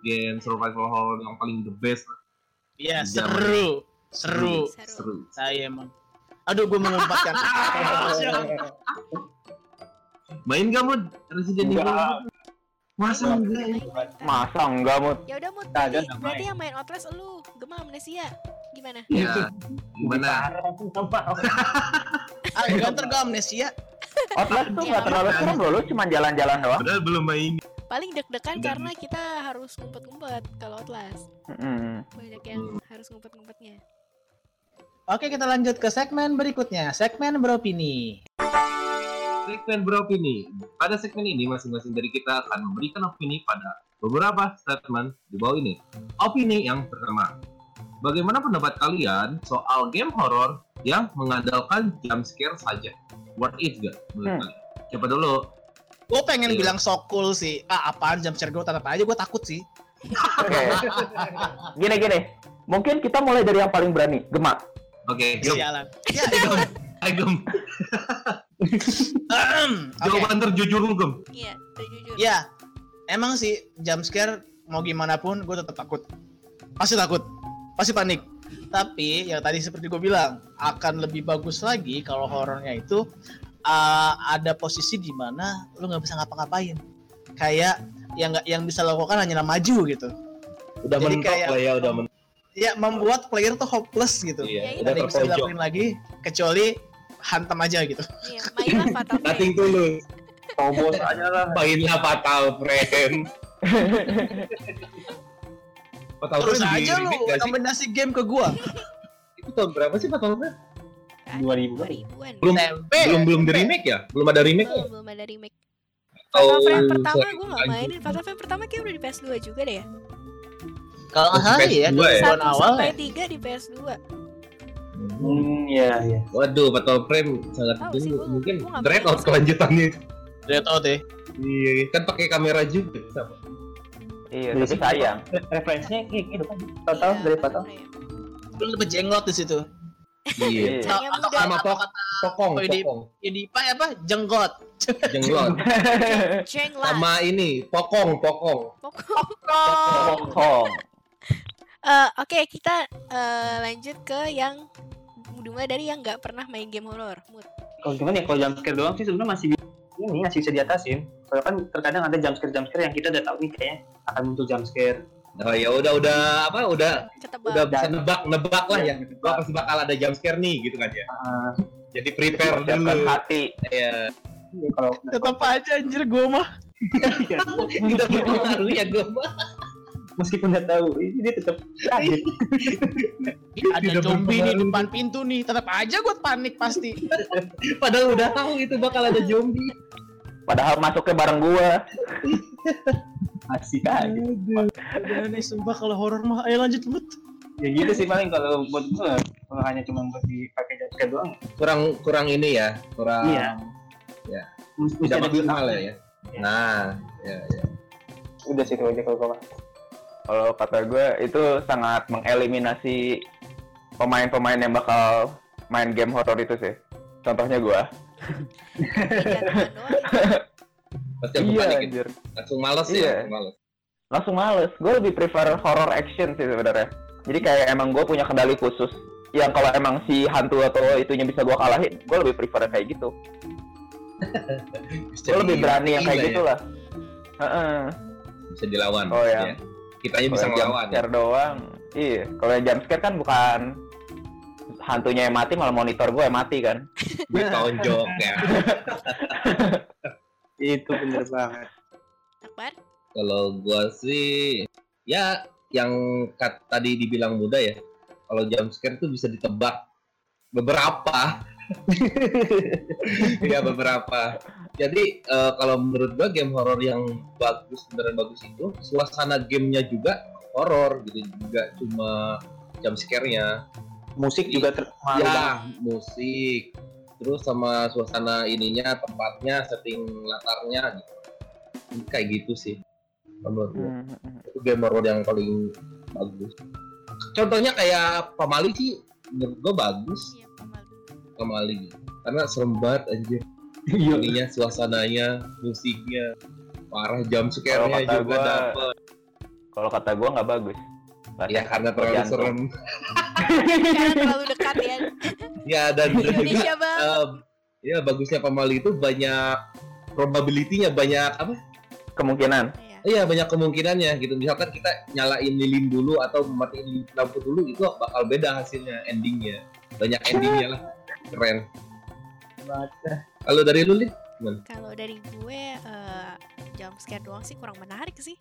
game survival horror yang paling the best. Iya, seru. Seru. Seru. Saya emang. Aduh, gue mengumpatkan. [LAUGHS] Main gak mod Resident Evil? Masa enggak ya? masa enggak mut ya udah mut tadi nggak berarti main. yang main Outlast lu Gema amnesia gimana Ya, gimana? Ah, ganter gue amnesia. Outlast tuh Iya, nggak terlalu serem loh lu cuma jalan-jalan doang Padahal belum main. paling deg-degan karena kita harus ngumpet-ngumpet kalau Outlast Mm-mm. banyak yang harus ngumpet-ngumpetnya Oke, kita lanjut ke segmen berikutnya. Segmen beropini. Segmen beropini. Pada segmen ini masing-masing dari kita akan memberikan opini pada beberapa statement di bawah ini. Opini yang pertama. Bagaimana pendapat kalian soal game horror yang mengandalkan jump scare saja? Worth it gak menurut Hmm. kalian? Siapa dulu? Gue pengen Iya. bilang so cool sih. Ah, apaan jam share gue tetap aja gue takut sih. oke gini gini mungkin kita mulai dari yang paling berani gemak Oke, Gem. Sialan. Ya. Ayo, Gem. Jawaban terjujur lu, Gem. iya terjujur Ya, emang sih jump scare mau gimana pun gue tetap takut. Pasti takut, pasti panik. Tapi yang tadi seperti gue bilang akan lebih bagus lagi kalau horornya itu uh, ada posisi di mana lu nggak bisa ngapa-ngapain. Kayak yang nggak yang bisa lakukan hanya maju gitu. Udah Jadi mentok kayak- lah ya, udah mentok. Ya membuat player tuh hopeless gitu. Iya, Ya, udah bisa dilakuin lagi kecuali hantam aja gitu. iya mainlah [LAUGHS] Fatal Frame Nothing tulus. Tobos aja lah Mainlah Fatal Frame. [LAUGHS] Fatal Terus Frame aja lu gak kombinasi game ke gua. Itu tahun berapa sih Fatal Frame? Ada 2000-an. 2000-an Belum belum belum di remake ya? Belum ada remake ya? belum belum ada remake Fatal Oh, Frame pertama gue nggak lanjut. mainin. Fatal Frame pertama kayak udah di PS2 juga deh ya. Kalau nggak salah PS2 ya, ya? tahun Satu awal sampai ya. tiga di PS2. Hmm, ya, ya. Waduh, Fatal Frame sangat Tahu sih, gua- Mungkin Dreadnought main. kelanjutannya. Dreadnought ya. Iya, kan pakai kamera juga sama. Iya, Iya tapi sayang. Re- Referensinya kayak gitu kan. Total Iya, dari Fatal. Frame. Lu lebih jenglot di situ. Iya. Iya. Atau muda. Sama pok pokong, Oh, ini- pokong. Ya di apa apa? Jenggot. Jenglot. [LAUGHS] Jenglat. Sama ini, pokong, pokong. Pokok. Hong. Eh, Oke, kita eh, lanjut ke yang dimulai dari yang nggak pernah main game horor. Kalau gimana ya, kalau jump scare doang sih sebenarnya masih ini masih bisa diatasin. Soalnya kan terkadang ada jump scare jump scare yang kita udah tahu nih kayaknya akan muncul jump scare. Oh ya udah udah apa udah Ketebak. udah bisa nebak nebak lah ya. Iya. Gua pasti bakal ada jump scare nih gitu kan ya. Ah, Jadi prepare dulu. hati. Ya. iya, kalau Tetap aja anjir gua mah. [LAUGHS] Kita berpengaruh ya gue meskipun udah tahu ini dia tetap kaget. Ada zombie di depan pintu nih. Tetap aja gua panik pasti. [LAUGHS] Padahal udah tahu itu bakal ada zombie. Padahal masuknya bareng gua. Masih kaget. Udah nih sumpah kalau horor mah. Ayo lanjut Mut. Ya gitu sih paling kalau buat gue kalau hanya cuma buat dipakai scare doang. Kurang kurang ini ya, kurang Iya. Ya. Mesti mesti tidak maksimal ya. ya. Nah, ya, ya. Udah sih itu aja kalau gue. Kalau kata gue itu sangat mengeliminasi pemain-pemain yang bakal main game horror itu sih. Contohnya. Pasti aku Iya, balikin. anjir. Langsung males Iya. ya, langsung males. Langsung males. Gue lebih prefer horror action sih sebenarnya. Jadi kayak emang gue punya kendali khusus. Yang kalau emang si hantu atau itunya bisa gua kalahin, gue lebih prefer kayak gitu. [LAUGHS] Gue lebih berani yang kayak Gila gitu ya. lah. Heeh. Bisa dilawan. Oh, ya. ya. Kitanya bisa Kalau yang ngelawan. jump Ya. scare doang. Iya, kalau yang jump scare kan bukan hantunya yang mati malah monitor gue yang mati kan. [LAUGHS] Ditonjok ya. [LAUGHS] Itu bener banget. Akbar? Kalau gua sih ya yang kat, tadi dibilang muda ya. Kalau jump scare tuh bisa ditebak beberapa. [LAUGHS] ya beberapa. Jadi eh, kalau menurut gua game horor yang bagus beneran bagus itu suasana gamenya juga horor gitu juga cuma jump scare-nya. Musik juga terpengaruh. Ya, musik. Terus sama suasana ininya, tempatnya, setting latarnya gitu. Kayak gitu sih. Menurut gua Hmm. itu game horror yang paling bagus. Contohnya kayak Pamali sih menurut gua bagus Iya, Pamal. Pamali karena serem banget anjir. Iya. Ininya suasananya, musiknya, parah scare-nya kata juga gua, dapet. Kalau kata gue nggak bagus. Ya karena terlalu Jantung. serem. Karena terlalu dekat ya. [LAUGHS] Ya dan juga Indonesia banget. em, ya bagusnya Pamali itu banyak probability-nya banyak apa? Kemungkinan. Iya. Iya banyak kemungkinannya gitu. Misalkan kita nyalain lilin dulu atau matiin lampu dulu itu bakal beda hasilnya endingnya. Banyak endingnya lah. Keren. Kalau dari lu Lin? Kalau dari gue eh, jump scare doang sih kurang menarik sih.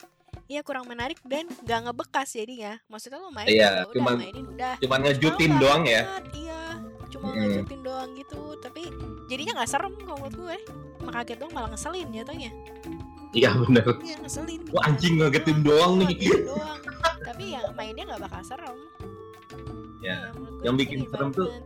Iya kurang menarik dan gak ngebekas jadinya. Maksudnya lo main Iya, ya udah cuman- mainin udah. Cuman ngejutin doang ya. Iya, cuma Mm. ngejutin doang gitu. Tapi jadinya nggak serem kalau menurut gue. Mak kaget doang malah ngeselin jatuhnya. Iya bener. Iya ngeselin. Wah, anjing, ngagetin doang nih. Doang. Tapi yang mainnya nggak bakal serem. Ya, gue yang bikin serem tuh banget.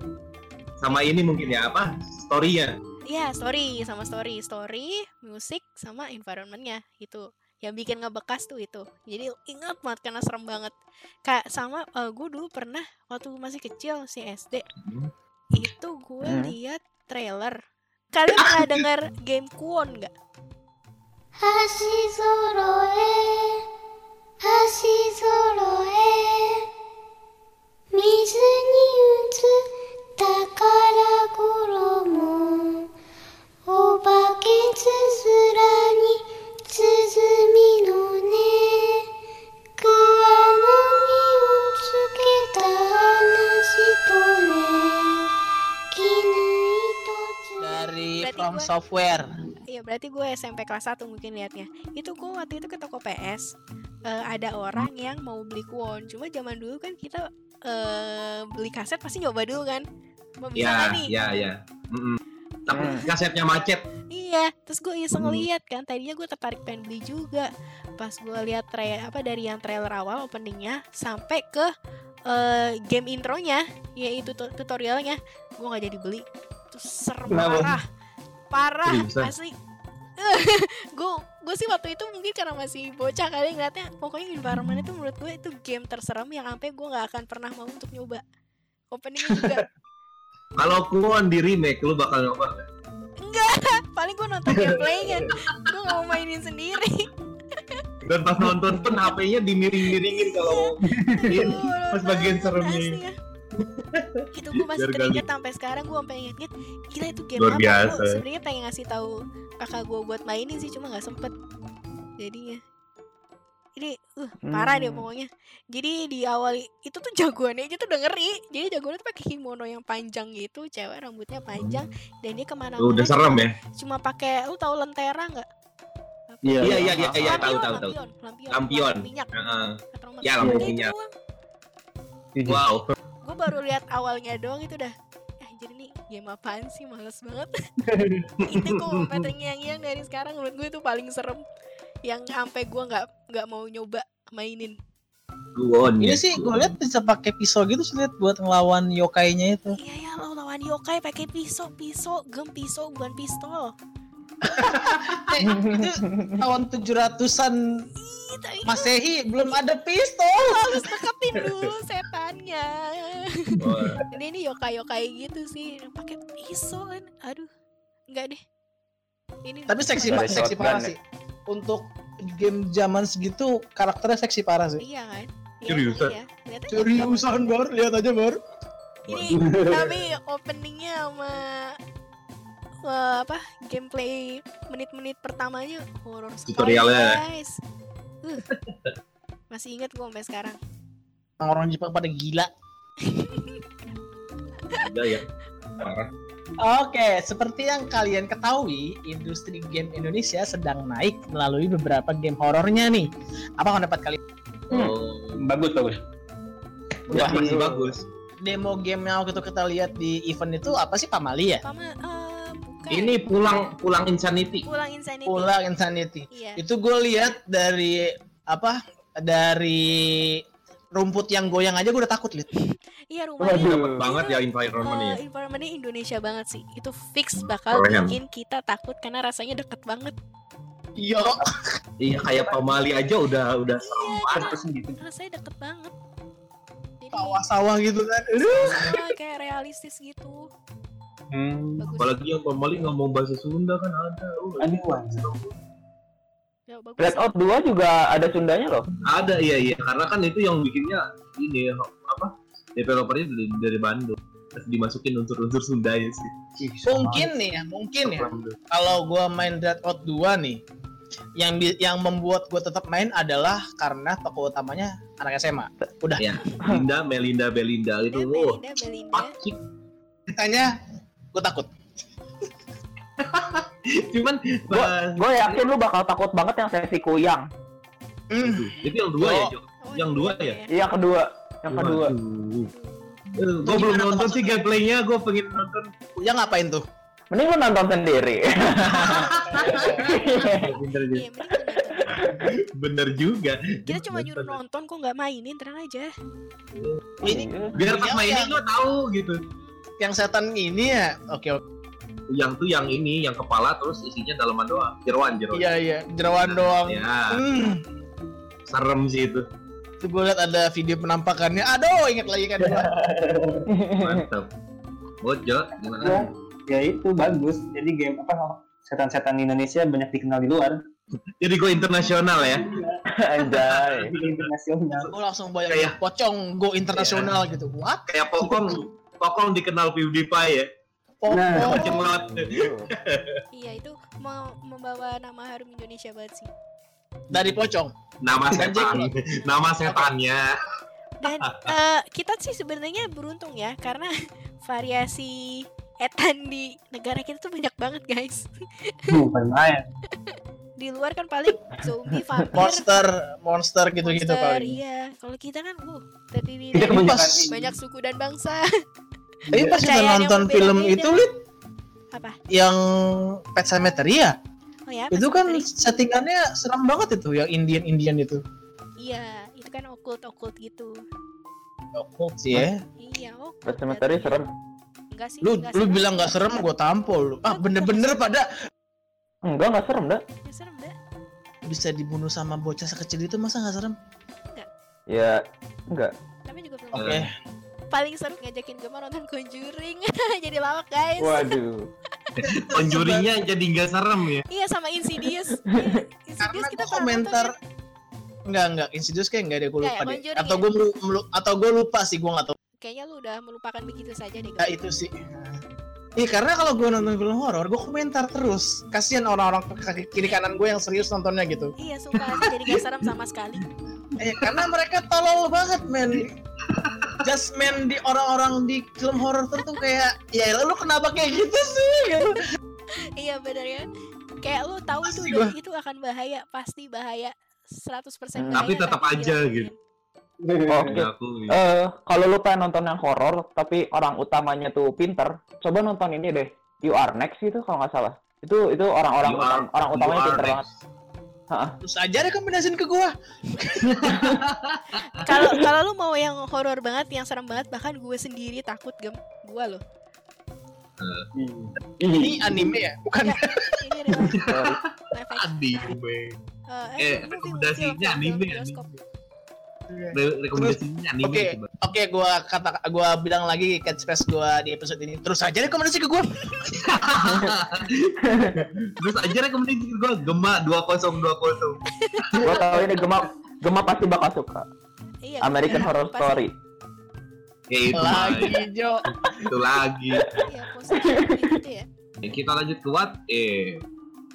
Sama ini mungkin ya apa? Story-nya. Iya, story sama story, story, musik sama environmentnya itu yang bikin ngebekas tuh itu. Jadi ingat banget karena serem banget. Kak sama eh, uh, gue dulu pernah waktu masih kecil si SD hmm. itu gue hmm. lihat trailer. Kalian pernah [LAUGHS] dengar game Kuon nggak? Hashi Hashi Mizu ni utsu takara. お化けつづらに鼓の音桑の実をつけた話とね絹糸つ Dari Berarti From gua- Software. Iya berarti gue SMP kelas 1 mungkin liatnya Itu gue waktu itu ke toko PS eh, Ada orang yang mau beli kuon Cuma zaman dulu kan kita eh, beli kaset pasti nyoba dulu kan Mau bisa Ya, nggak nih? ya, ya. Mm-mm. Tapi Hmm. kasetnya macet. Iya, terus gue iseng Hmm. lihat kan, tadinya gue tertarik pengen beli juga. Pas gue lihat tra apa dari yang trailer awal openingnya sampai ke eh, game intronya, yaitu tu- tutorialnya, gue nggak jadi beli. Itu serem parah, parah Seriusan? asli. [LAUGHS] gue gue sih waktu itu mungkin karena masih bocah kali ngeliatnya pokoknya environment itu menurut gue itu game terseram yang sampai gue nggak akan pernah mau untuk nyoba openingnya juga [LAUGHS] Kalau Kuon di remake, lu bakal nyoba nggak? [LAUGHS] paling gue nonton gameplaynya gue nggak mau mainin sendiri Dan pas nonton pun HP-nya dimiring-miringin kalau pas bagian seremnya. ya. itu gue masih teringat sampai sekarang gue sampai inget-inget gila itu game Luar apa sebenarnya pengen ngasih tahu kakak gue buat mainin sih cuma nggak sempet jadinya ini uh parah deh Hmm. pokoknya jadi di awal itu tuh jagoannya aja tuh udah ngeri jadi jagoannya tuh pakai kimono yang panjang gitu cewek rambutnya panjang dan dia ke mana-mana udah serem ya? cuma pakai lu tahu lentera nggak Iya, Iya, iya, iya, iya, tahu, Lampion, tahu, tahu. lampion, lampion, Lampion. minyak Heeh. Ya, itu minyak. doang. Wow. gue baru lihat awalnya doang itu udah eh jadi nih game apaan sih males banget [LAUGHS] itu kok sampai terngiang-ngiang dari sekarang menurut gue itu paling serem yang sampai gue nggak nggak mau nyoba mainin Kuon. Ini ya. sih gue lihat bisa pakai pisau gitu sih lihat buat ngelawan yokainya itu. iya ya lo lawan yokai pakai pisau pisau gem pisau bukan pistol Eh, itu tahun 700-an Ih, tapi Masehi belum ada pistol. harus deketin dulu setannya ini ini yokai yokai gitu sih pakai pisau kan aduh enggak deh ini Tapi seksi Dari seksi parah ya? sih. Untuk game zaman segitu karakternya seksi parah sih. iya kan Iya, Seriusan? iya. Lihat aja. Seriusan Bor, lihat aja Bor. ini tapi [LAUGHS] openingnya sama apa gameplay menit-menit pertamanya horor sekali Tutorialnya. guys Uh, [LAUGHS] masih inget gue sampai sekarang Orang Jepang pada gila. [LAUGHS] Udah ya. Parah. Oke, seperti yang kalian ketahui, industri game Indonesia sedang naik melalui beberapa game horornya nih. Apa pendapat kalian? Oh. bagus bagus Wah, Wah, masih bagus. Demo game yang waktu itu kita lihat di event itu apa sih Pamali ya? Pama eh, bukan Ini pulang pulang insanity. pulang insanity Pulang Insanity. iya Itu gue lihat dari apa? Dari rumput yang goyang aja gue udah takut lihat. Iya rumahnya Dapat banget ya environment-nya. eh, environmentnya Indonesia banget sih itu fix bakal Keren. bikin kita takut karena rasanya deket banget Iya. Iya kayak pamali aja udah udah serem iya banget. terus gitu rasanya deket banget jadi Sawah-sawah gitu kan. Aduh. ah, kayak realistis gitu hmm. bagus Apalagi yang pamali ngomong bahasa Sunda kan ada. Uh, aduh ya, bagus Red Out 2 juga ada Sundanya loh. Ada iya iya karena kan itu yang bikinnya ini apa developernya dari, dari Bandung terus dimasukin unsur-unsur Sunda ya sih. Mungkin nih ya, mungkin ya. Kalau gua main Red Out 2 nih, yang yang membuat gue tetap main adalah karena tokoh utamanya anak SMA. Udah. Ya, Linda, Melinda, Belinda itu. Oh, pacik. Ceritanya gue takut. [LAUGHS] Cuman Gue yakin lu bakal takut banget yang sesi kuyang. Hmm. itu yang dua ya, Jo? Oh, Yang dua ya? Iya kedua, yang kedua. Gue belum nonton sih gameplaynya, gue pengen nonton. Ya ngapain tuh? Mending lu nonton sendiri. [LAUGHS] Bener, Iya, mending kita nonton. bener juga. Kita cuma nyuruh nonton kok nggak mainin, tenang aja. Ini Biar pas mainin yang- gue tahu gitu. yang setan ini ya. Oke oke. Yang tuh yang ini, yang kepala terus isinya dalaman doang. Jeroan, jeroan. Iya iya. Jerawan doang. Ya, Hmm. serem sih itu. Itu gue liat ada video penampakannya. Aduh, inget lagi kan gua. [LAUGHS] Mantap. Bojo, ya, gimana? ya itu bagus jadi game apa setan-setan Indonesia banyak dikenal di luar Jadi gue internasional ya. [LAUGHS] Anjay. internasional Gue langsung bayangin Kayak- pocong go internasional gitu. What? Kayak Pokong, Pokong dikenal PewDiePie ya. Pokong. Nah. Iya, itu mau membawa nama harum Indonesia banget sih. Dari pocong. Nama setan. Nama setannya. Dan eh, kita sih sebenarnya beruntung ya karena [LAUGHS] variasi etan di negara kita tuh banyak banget guys. bukan main [LAUGHS] Di luar kan paling zombie, vampir, Monster, monster gitu-gitu monster, paling. Iya, kalau kita kan uh terdiri Kita dari kebanyakan [LAUGHS] pas- ini. banyak suku dan bangsa. Tapi pas kita nonton film itu, Lid, Apa? yang Pet Cemetery ya Oh ya, itu kan settingannya seram banget itu yang Indian Indian itu Iya, itu kan occult occult gitu. occult sih ya Iya, occult. Pet Cemetery serem. Enggak sih, lu enggak lu serem. bilang nggak serem gue tampol lu ah bener-bener pada Enggak, enggak serem, dah. Ya, serem dah. bisa dibunuh sama bocah sekecil itu masa nggak serem Ya, enggak. Namanya juga film oke horor. Paling seru ngajakin gue nonton Conjuring. [LAUGHS] Jadi lawak, guys. Waduh. [LAUGHS] Conjuringnya jadi nggak serem ya. Iya, sama Insidious. [LAUGHS] Iya, Insidious karena kita komentar Enggak enggak Insidious kayak enggak deh gue lupa ya, deh atau ya? gue melu, melu- atau gue lupa sih gue nggak tahu ya? Kayaknya lu udah melupakan begitu saja deh. ya itu sih Iya karena kalau gue nonton film horor, gue komentar terus. Kasihan orang-orang kiri kanan gue yang serius nontonnya gitu. Iya, sumpah sih, jadi gak serem sama sekali. Eh, karena mereka tolol banget, men. Just man di orang-orang di film horor tuh kayak, ya lu kenapa kayak gitu sih? Gitu. iya benar ya. Kayak lu tahu itu udah, itu akan bahaya, pasti bahaya. 100% Hmm. bahaya. Tapi tetap aja gitu. Oke. Aku Eh, kalau lu pengen nonton yang horor tapi orang utamanya tuh pinter, coba nonton ini deh. You Are Next itu kalau nggak salah. Itu itu orang-orang are- orang you utamanya pinter next. banget. Heeh. Terus aja rekomendasiin ke gue. [LAUGHS] Kalau kalau lu mau yang horor banget, yang serem banget, bahkan gue sendiri takut gem. Gua loh. Ini anime ya? Bukan Ini [LAUGHS] live action. anime. Eh, Eh, movie, rekomendasinya anime, bioskop. Re- Rekomendasinya anime Oke, coba. oke, gua kata gua bilang lagi catchphrase gua di episode ini. Terus aja rekomendasi ke gua. [LAUGHS] Terus aja rekomendasi gue Gema 2020. Gua tahu ini Gema Gema pasti bakal suka. Iya, American gue- Horror pasti- Story. Ya itu Lagi, Jo. itu lagi. Iya, positif gitu ya. Ya, kita lanjut ke what? Eh,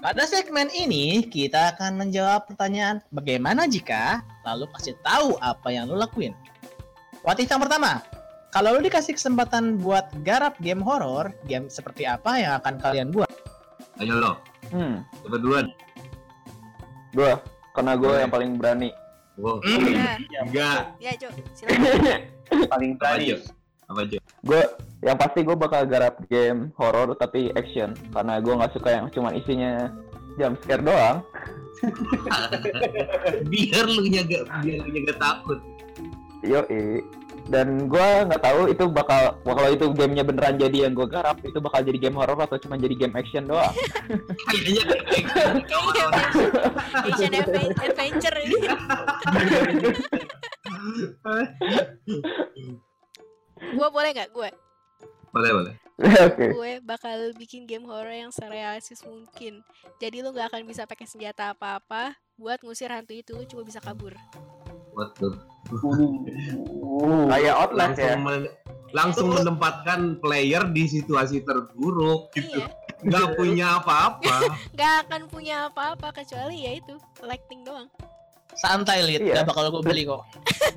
Pada segmen ini, kita akan menjawab pertanyaan bagaimana jika, lalu kasih tahu apa yang lu lakuin. What if yang pertama, kalau lu dikasih kesempatan buat garap game horor, game seperti apa yang akan kalian buat? ayo lo, Hmm, coba duluan. gua karena gua Boleh. yang paling berani. Wow. Nah, Enggak. ya Jo, silakan. paling berani? Apa aja? Gue yang pasti gue bakal garap game horor tapi action karena gue nggak suka yang cuman isinya jump scare doang. [LAUGHS] biar lu nya gak, biar lu nya gak takut. Yo dan gue nggak tahu itu bakal kalau itu gamenya beneran jadi yang gue garap itu bakal jadi game horor atau cuma jadi game action doang. Kayaknya [LAUGHS] kayak gitu. Adven- Adventure [LAUGHS] ini. Gue boleh nggak? Gue, boleh boleh. Oke. gue bakal bikin game horror yang serealistis mungkin. Jadi lu nggak akan bisa pakai senjata apa-apa buat ngusir hantu itu, lu cuma bisa kabur. What the- [LAUGHS] Kayak Outlast langsung ya. men- langsung menempatkan player di situasi terburuk gitu. Iya, Nggak punya apa-apa. [LAUGHS] nggak akan punya apa-apa kecuali ya itu lighting doang. Santai, Lid. Iya. Gak bakal gue beli kok.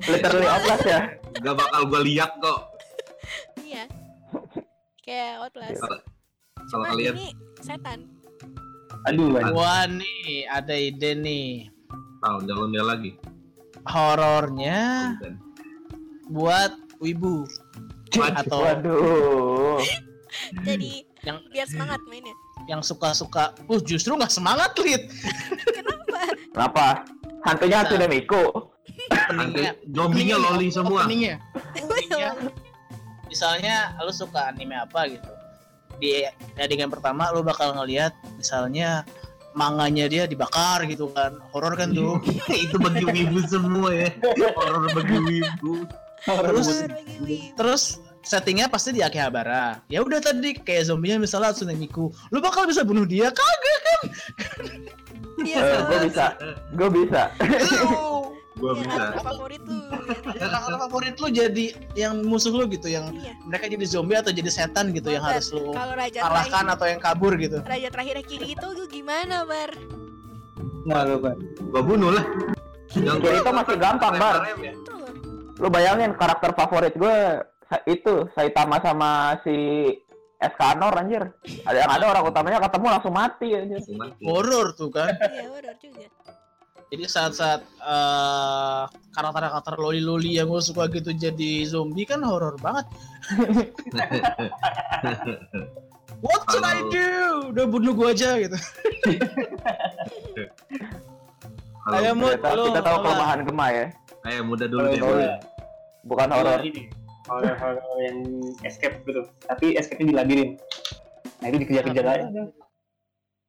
Literally Outlast ya. Nggak bakal gue lihat kok. Iya. Kayak Outlast. Kalau Cuma kalian ini setan. aduh aduh. Wah nih, ada ide nih. tahu jangan dia lagi. Horornya buat wibu. Atau Waduh. [LAUGHS] Jadi Yang- biar semangat mainnya. yang suka-suka, uh justru nggak semangat, Lid. Kenapa? Kenapa? Hantunya hantu Demiko. Openingnya. Nanti zombinya loli semua. Openingnya. Misalnya lu suka anime apa gitu. Di adegan pertama lu bakal ngelihat misalnya manganya dia dibakar gitu kan. Horor kan tuh. [LAUGHS] itu bagi wibu semua ya. Horor bagi wibu. Terus terus settingnya pasti di Akihabara. Ya udah tadi kayak zombinya misalnya Tsunemiku. Lu bakal bisa bunuh dia kagak kan? Iya, Eh, gue bisa. Gue bisa. Gua Iya, bisa. karakter favorit lu. gitu. Ya, karakter favorit lu jadi yang musuh lu gitu yang Iya. mereka jadi zombie atau jadi setan gitu yang Bar, harus lu Kalau raja kalahkan terakhir, atau yang kabur gitu. raja terakhir kiri itu lu gimana, Bar? nah lu Bar. Gua bunuh lah. Yang Kiri itu masih gampang, Bar. ya. Lu bayangin karakter favorit gue itu Saitama sama si Escanor anjir. Ada yang ada orang utamanya ketemu langsung mati anjir. Horor tuh kan. Iya, horor juga. Jadi saat-saat eh, karakter-karakter loli-loli yang gue suka gitu jadi zombie kan horor banget. [LAUGHS] What should I do? Udah bunuh gua aja gitu. [LAUGHS] Kalau Ayo, Mut. Kita, kita tahu apa? kelemahan Gema ya, Kayak muda dulu deh. Mut. bukan horor. ini horor horor yang escape gitu tapi escape nya di labirin nah itu dikejar-kejar aja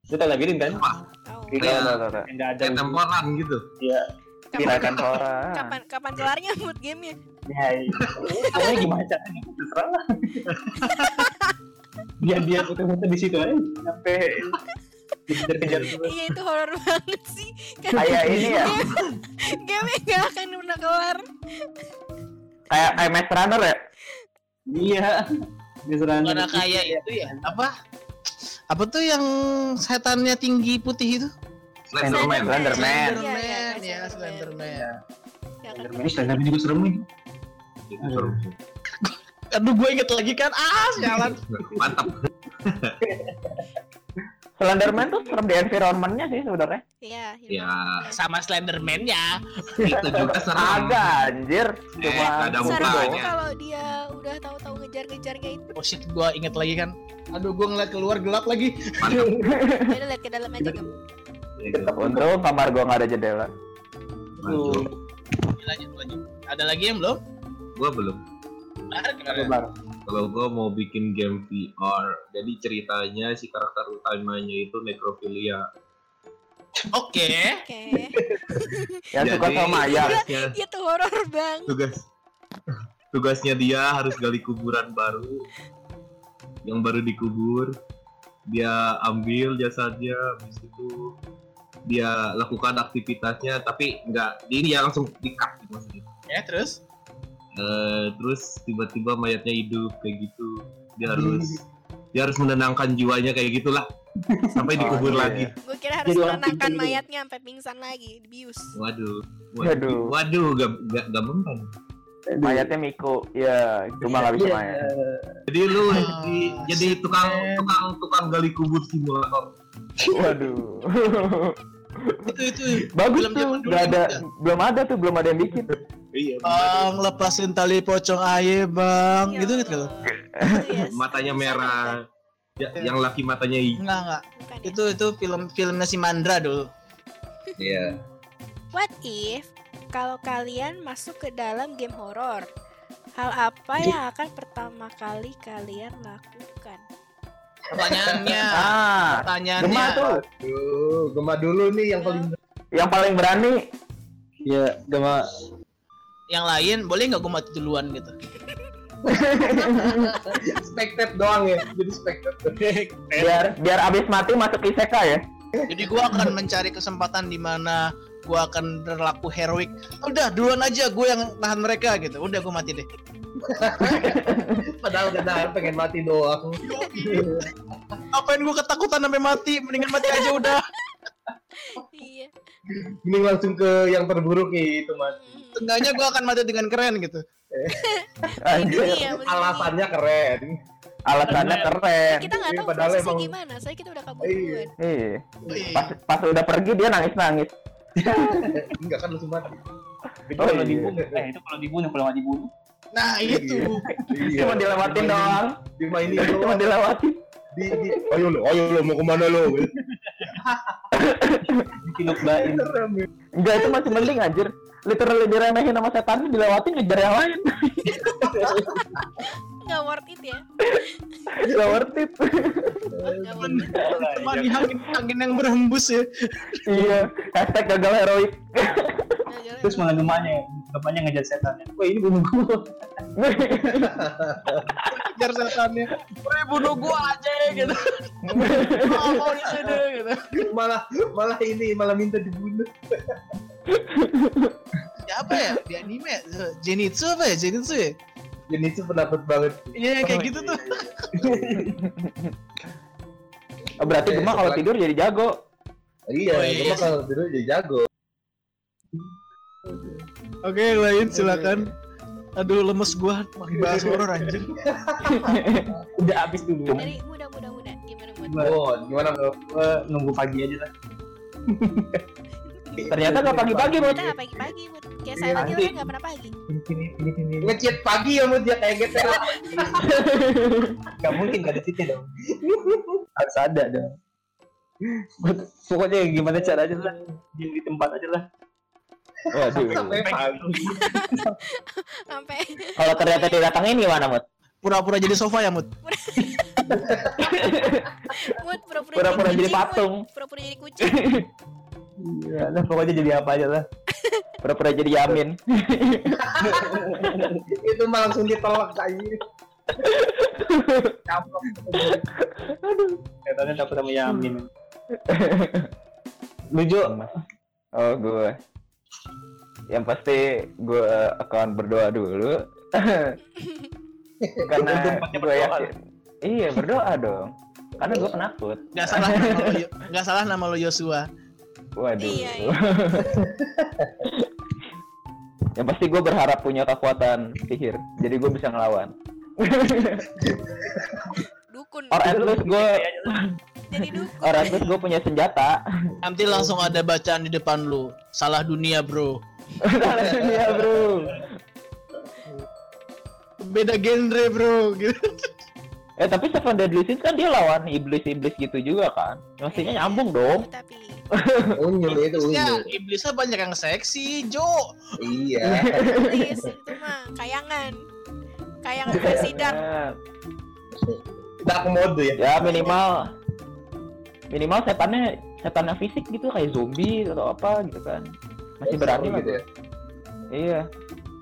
lu tau labirin kan Tahu. Di Kayak- Tahu, tahu, tahu. yang nggak ada temporan gitu. ya Kapan, Silakan horor. kapan kapan kelarnya mood gamenya? ya iya. pokoknya gimana caranya terserah lah [LAUGHS] biar dia putar-putar di situ aja sampai dikejar-kejar terus Iya itu horor banget sih. Kan Kayak ini ya, game gak akan pernah kelar. kayak kayak Maze Runner ya. iya diserang Karena kayak itu ya. Apa? Apa tuh yang setannya tinggi putih itu? Slenderman. Slenderman. Iya, iya, Slenderman iya, ya, Slenderman. Akan ini Slenderman juga serem nih sih. Aduh gue inget lagi kan. Ah, sialan. [LAUGHS] Mantap. [LAUGHS] Slenderman tuh serem di environmentnya sih sebenarnya. Iya, Ya, Sama Slenderman-nya. itu juga serem. Agak anjir, Eh, cuma ada gitu Serem mukanya. kalau dia udah tahu-tahu ngejar-ngejarnya itu. Oh shit, gue inget lagi kan. Aduh, gue ngeliat keluar gelap lagi. Mantap. [LAUGHS] Udah lihat ke dalam aja kamu. Untung kamar gua nggak ada jendela. Lanjut, lanjut. Ada lagi yang belum? Gua belum. Ada Bar. Kalau gua mau bikin game VR, jadi ceritanya si karakter utamanya itu nekrofilia. Oke. Oke. [LAUGHS] Yang suka Jadi, sama Maya. tugasnya, Dia tuh horor banget. tugas tugasnya dia harus gali kuburan baru yang baru dikubur dia ambil jasadnya habis itu dia lakukan aktivitasnya tapi nggak ini ya langsung dikat gitu maksudnya Ya, terus? Eh, terus tiba-tiba mayatnya hidup kayak gitu. Dia harus dia harus menenangkan jiwanya kayak gitulah. [LAUGHS] Sampai dikubur Oh, iya, lagi. Gue kira harus Jadi menenangkan mayatnya sampai pingsan lagi, dibius. waduh. Waduh. waduh. Gak, gak, gak mempan. Mayatnya Miko, ya cuma nggak bisa main. jadi lu Ah, di- jadi tukang tukang tukang gali kubur simulator Waduh. [LAUGHS] Itu itu. Bagus Film tuh, nggak ada, juga. belum ada tuh, belum ada yang bikin. iya Bang, lepasin tali pocong aye, Bang. Ya Gitu gitu kalau. Allah. Itu ya, matanya merah ya, yang laki matanya hijau Enggak, enggak. ya? Itu itu film filmnya si Mandra dulu. iya What if kalau kalian masuk ke dalam game horor? Hal apa yang akan pertama kali kalian lakukan? Pertanyaannya, [LAUGHS] Ah, pertanyaannya. Gema tuh, Aduh, gema dulu nih yang paling yang paling berani. ya gama Yang lain boleh nggak gue mati duluan gitu? [LAUGHS] spectate doang ya jadi spectate Biar biar abis mati masuk isekai ya. Jadi gue akan mencari kesempatan di mana gue akan berlaku heroik. Udah duluan aja gue yang tahan mereka gitu. Udah gue mati deh. [LAUGHS] padahal kadang pengen mati doang Apain gue ketakutan sampai mati? Mendingan mati aja udah. Iya. mending langsung ke yang terburuk itu mas Mm. Tengahnya gue akan mati dengan keren gitu. [LAUGHS] Anjir, Iya, alasannya keren alasannya keren. Kita nggak tahu Padahal prosesnya emang- gimana, soalnya kita udah kabur Iya. duluan. Iya. Pas pas udah pergi dia nangis nangis. [LAUGHS] enggak kan langsung mati itu Oh, kalau iya. dibunuh eh itu kalau dibunuh kalau nggak dibunuh Nah itu. Iya. Cuma dilewatin doang. dimainin Cuma doang dilewatin. di, di, ayo lo ayo lo mau ke mana lo dikinukbain Enggak itu masih mending anjir. Literally diremehin sama setan dilewatin ngejar yang lain. Nggak worth it ya. Gak worth it. Nggak worth it. Cuma di angin, angin yang berhembus ya. iya. Hashtag gagal heroik. Terus malah gemanya gemanya ngejar setannya wah ini bunuh gua Kejar setannya. Woi bunuh gue aja gitu. Oh, mau di sini gitu. malah malah ini malah minta dibunuh Ya apa ya? Di anime? Zenitsu apa ya? Zenitsu ya? jadi itu penakut banget Iya kayak gitu tuh. Oh, berarti Gema kalau tidur jadi jago. iya Oh, iya. kalau dulu jadi jago Oke, yang lain silakan. Aduh, lemes gua bahas horor anjir. [LAUGHS] udah habis dulu Dari muda muda muda gimana oh gimana bro gua nunggu pagi aja lah [LAUGHS] Ternyata nggak pagi-pagi, Mut. Kita nggak pagi-pagi, Mut. Kayak Iya, saya lagi nanti. orang nggak pernah pagi. Sini sini sini. Nge-cheat pagi ya mood ya kayak gitu. [LAUGHS] Gak mungkin gak ada cheatnya dong. Harus ada dong. Buat- Pokoknya gimana caranya lah. Di tempat aja lah. Waduh. Sampai pagi. [LAUGHS] Sampai Kalau ternyata didatangin gimana, Mut? Pura-pura jadi sofa ya, Mut? Mut pura-pura Pura-pura jadi patung. Pura-pura jadi kucing. Iya, lah pokoknya jadi apa aja lah. Pura-pura jadi Yamin. [LAUGHS] Itu mah langsung ditolak aja. Caplok. Katanya dapat sama Yamin. [LAUGHS] Lucu. Oh, gue. Yang pasti gue akan berdoa dulu. [LAUGHS] Karena gue yakin. Iya, berdoa dong. Karena gue penakut. Gak salah nama lo, nggak salah nama lo [LAUGHS] Yosua. Waduh. Iya, iya. [LAUGHS] Yang pasti gue berharap punya kekuatan sihir. Jadi gue bisa ngelawan. Dukun. Or at least gue Jadi dukun. or at least gue punya senjata. Nanti langsung ada bacaan di depan lu. Salah dunia, bro. [LAUGHS] Salah dunia, bro. Beda genre, bro. Gitu. [LAUGHS] Eh tapi Seven Deadly Sins kan dia lawan iblis-iblis gitu juga kan. Mestinya nyambung dong. Tapi [LAUGHS] Unyil itu Ya, unyil. iblisnya banyak yang seksi, Jo. Iya. please itu mah kayangan. Kayangan presiden. Eh, Dark mode ya. ya minimal minimal setannya setannya fisik gitu kayak zombie atau apa gitu kan. Masih berani lah gitu gue. ya. Iya.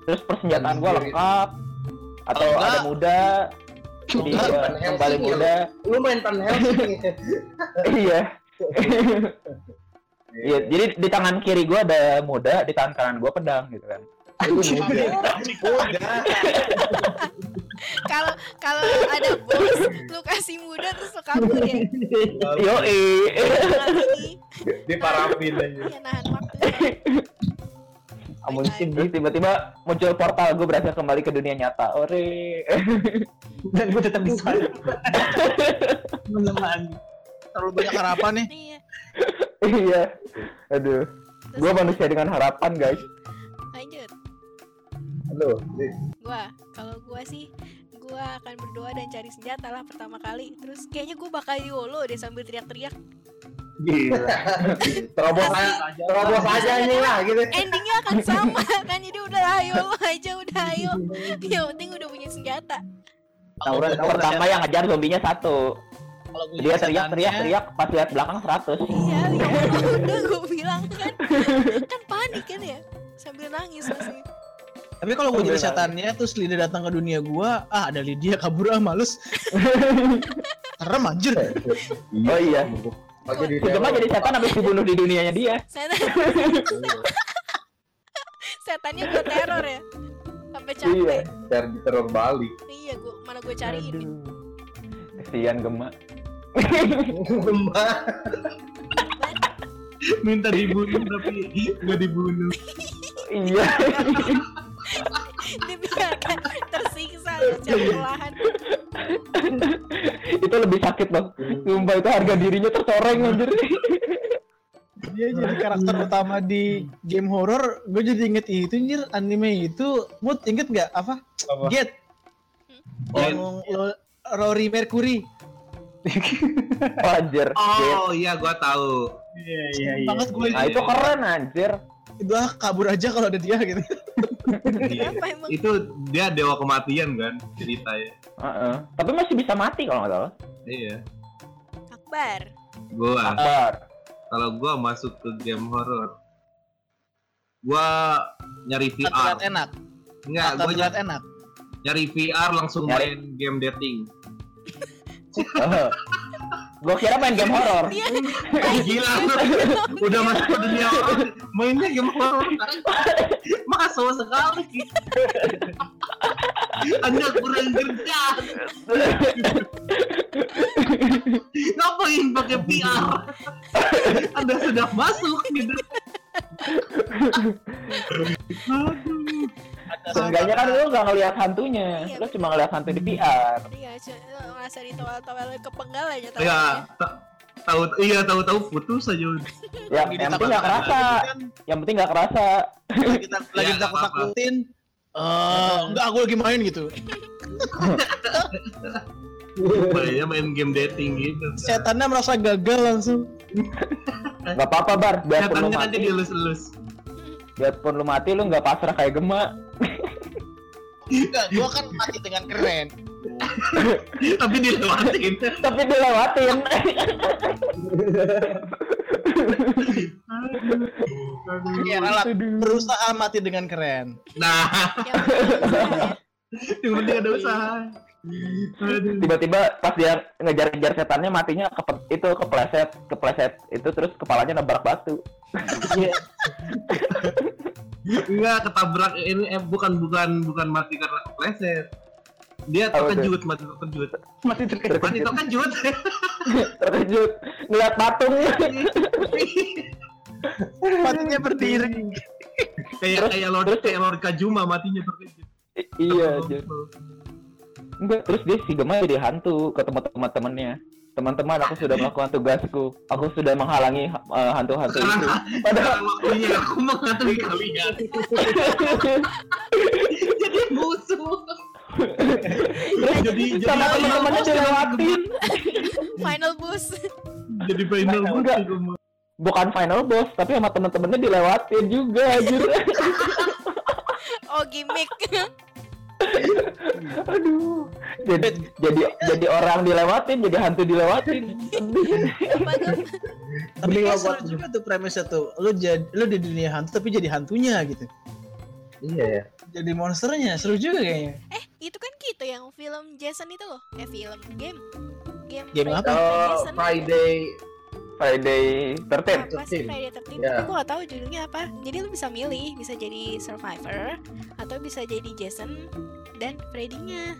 Terus persenjataan gua Anjir. lengkap. Atau enggak- ada muda. Jadi gua Van kembali Helsing ya. muda. Lu main ya. [LAUGHS] iya. [LAUGHS] Iya, jadi di tangan kiri gua ada muda, di tangan kanan gua pedang gitu kan. Muda. Kalau kalau ada bos, lu kasih muda terus lu kabur ya. Yo, Nahan ini, Diparafin aja. iya nahan waktu. Tiba-tiba muncul portal, gue berhasil kembali ke dunia nyata. Ore. [LAUGHS] dan gue tetap di sana. Menemani. Terlalu banyak harapan nih. Iya. iya. Aduh. Gue manusia dengan harapan, guys. Aduh. Gua kalau gua sih gua akan berdoa dan cari senjata lah pertama kali. Terus kayaknya gua bakal YOLO deh sambil teriak-teriak. Gila. Terobos aja. Terobos aja ini lah gitu. Endingnya akan sama kan jadi udah lah YOLO aja udah ayo. Yang penting udah punya senjata. Tawuran, Pertama yang ngejar zombinya satu. Kalau gue Dia jadi setannya, teriak-teriak-teriak, pas lihat belakang 100. Iya, YOLO udah gua bilang kan. Kan panik kan ya. Sambil nangis masih. Tapi kalau gue jadi setannya terus Lydia datang ke dunia gua, ah ada Lydia kabur ah males. [LAUGHS] Serem anjir. Oh iya. Si Gemma jadi setan habis dibunuh di dunianya dia. Setan. Setannya gua teror ya. Sampai Iya. capek. Cari teror balik. Iya, gua mana gua cariin. nih. Kesian Gemma. Gemma. Minta dibunuh tapi nggak dibunuh. Iya. [LAUGHS] [LAUGHS] Dibiarkan tersiksa secara perlahan. [LAUGHS] itu lebih sakit loh. Sumpah itu harga dirinya tercoreng anjir. Dia jadi karakter utama di game horror. Gue jadi inget itu anjir anime itu. Mood inget nggak apa? Apa? Get. Yang lo- Rory Mercury. Oh, [LAUGHS] anjir. Oh iya, gua tahu. Iya iya iya. Banget gue Nah, itu keren anjir. itu ah, kabur aja kalau ada dia gitu. [LAUGHS] Kenapa emang? Itu dia dewa kematian kan ceritanya. Heeh. Tapi masih bisa mati kalau nggak salah. Iya. Akbar. Gua Akbar. kalau gua masuk ke game horror, gua nyari VR. Terlihat enak. Enggak, gua nyari, enak. nyari VR langsung Nyari. main game dating. Oh. Gua kira main game horor. Dia [LAUGHS] Gila, udah masuk ke dunia horror, mainnya game [LAUGHS] horror. Masuk sekali. Anda kurang kerjaan. Ngapain pakai VR? Anda sudah masuk gitu. Seenggaknya kan lu nggak ngelihat hantunya. Iya. Lu cuma ngelihat hantu di VR. Iya, c- ngerasa ditowel-towel kepenggal aja Ya, ta- tahu iya tahu-tahu putus aja udah. Ya, yang penting nggak kerasa. kan, Yang penting nggak kerasa. lagi tak- lagi Ya, nggak takut takutin eh enggak aku lagi main gitu Bayangnya main game dating gitu setannya merasa gagal langsung Nggak apa-apa bar. Biarpun lu setannya kan mati, jadi elus-elus biarpun lu mati lu nggak pasrah kayak gemak. Enggak gua kan mati dengan keren. [LAUGHS] Tapi dilewatin. Tapi dilewatin. ya ralat berusaha mati dengan keren. Nah. Yang penting ada usaha. Tiba-tiba pas dia ngejar-ngejar setannya matinya ke itu kepleset, kepleset itu terus kepalanya nabrak batu. [LAUGHS] Enggak ketabrak ini eh bukan bukan bukan mati karena kepleset. Dia terkejut, mati terkejut. Mati terkejut. Mati terkejut. [LAUGHS] Terkejut ngeliat patung. [LAUGHS] matinya berdiri kayak Terus- kayak Lord kayak Lord Kajuma matinya terkejut. iya. Enggak, terus dia si Gemma jadi hantu ke teman-teman-temannya. Teman-teman, aku sudah melakukan tugasku. Aku sudah menghalangi eh, hantu-hantu itu. padahal waktunya aku menghantui kalian. [LAUGHS] Jadi musuh. jadi jadi Sama teman-temannya dilewatin. Final boss. Jadi final Enggak. musuh Gemma. Bukan final boss, tapi sama teman-temannya dilewatin juga, anjir. [LAUGHS] Oh gimmick. [LAUGHS] Aduh. Jadi jadi jadi orang dilewatin, jadi hantu dilewatin. [LAUGHS] Tapi kayak buat seru juga tuh premisnya tuh lu jadi lu di dunia hantu tapi jadi hantunya gitu Iya ya. jadi monsternya seru juga kayaknya Eh itu kan gitu yang film Jason itu loh. Eh film game. Game. Game apa? Oh, Jason. Friday. Friday 13. apa sih 13. Friday 13 Ya. tapi gue gak tahu judulnya apa jadi lu bisa milih bisa jadi survivor atau bisa jadi Jason dan Freddy-nya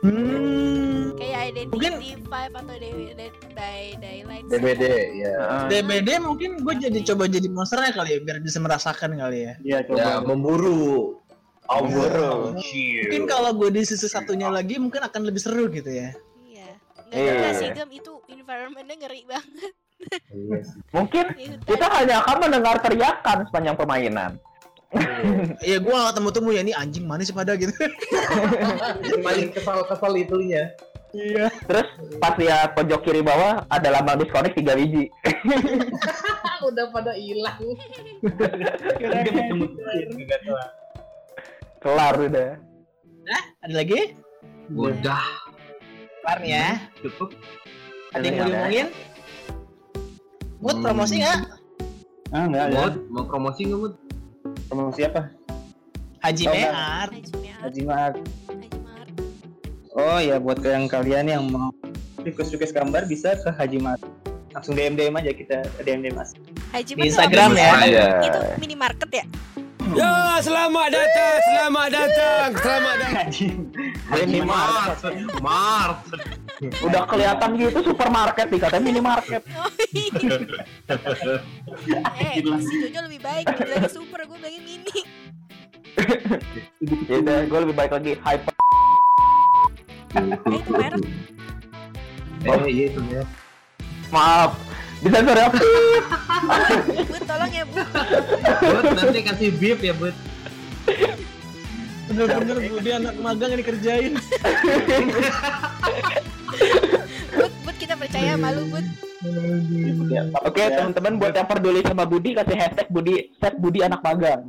hmm kayak Identity Mungkin- 5 atau Dead by Daylight DBD ya. Heeh. DBD mungkin gue jadi coba jadi monsternya kali ya biar bisa merasakan kali ya Iya coba. Ya, memburu. Memburu. mungkin kalau gue di sisi satunya lagi mungkin akan lebih seru gitu ya nggak Iya. juga sih Gem itu environmentnya ngeri banget Iya. [LAUGHS] Mungkin hutan. kita hanya akan mendengar teriakan sepanjang permainan. [LAUGHS] Iya gue gak ketemu temu ya ini anjing mana sih pada gitu [LAUGHS] paling kesal-kesal itunya. iya Terus pas ya pojok kiri bawah ada lambang diskonik 3 biji. Udah pada hilang. Kelar udah. ada lagi Udah kelar nih ya cukup. ada yang mau diomongin Mut promosi nggak Ah enggak ada. Mau promosi nggak Mut? Promosi apa? Haji Oh, Mear Haji Mear, Mear. Oh ya buat yang kalian yang mau request-request gambar bisa ke Haji Maat. Langsung DM DM aja kita DM DM mas. Haji Di Instagram ya. sih? Iya. itu minimarket ya Ya, selamat datang, selamat datang, selamat datang. Haji Mart, Mart. Udah kelihatan gitu supermarket dikatakan minimarket. oh iya eh aja lebih baik dibilangnya super gue bilangnya mini Ya udah, gue lebih baik lagi hyper. eh itu merek Eh, iya itu ya. Maaf. Bisa sore apa? Bud tolong ya Bu Bud, nanti kasih beep ya, Bud. Bener-bener dia anak magang yang dikerjain Bud Bud kita percaya malu Bud Oke, teman-teman buat yang peduli sama Budi kasih hashtag Budi set Budi anak magang.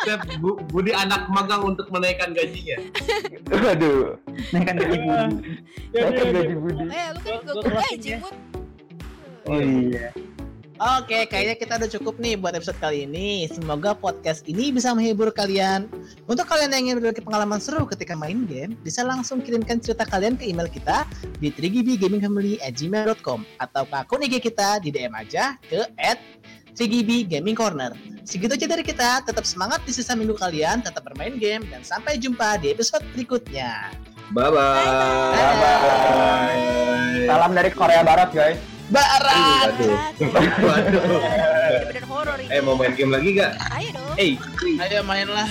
Sep, Bu- Budi anak magang untuk menaikkan gajinya. Waduh. Naikkan gaji budi. Hashtag gaji Budi. eh lu kan gue gaji ya. Bud Oh iya. Oke, kayaknya kita udah cukup nih buat episode kali ini. Semoga podcast ini bisa menghibur kalian. Untuk kalian yang ingin berbagi pengalaman seru ketika main game, bisa langsung kirimkan cerita kalian ke email kita di 3gbgamingfamily@gmail.com atau ke akun IG kita di DM aja ke at 3GB Gaming Corner. Segitu aja dari kita. Tetap semangat di sisa minggu kalian, tetap bermain game, dan sampai jumpa di episode berikutnya. Bye bye. Bye. Salam dari Korea Barat, guys. Barat! Waduh. Waduh. ini Eh mau main game lagi gak? ayo dong Eh, Ayo mainlah.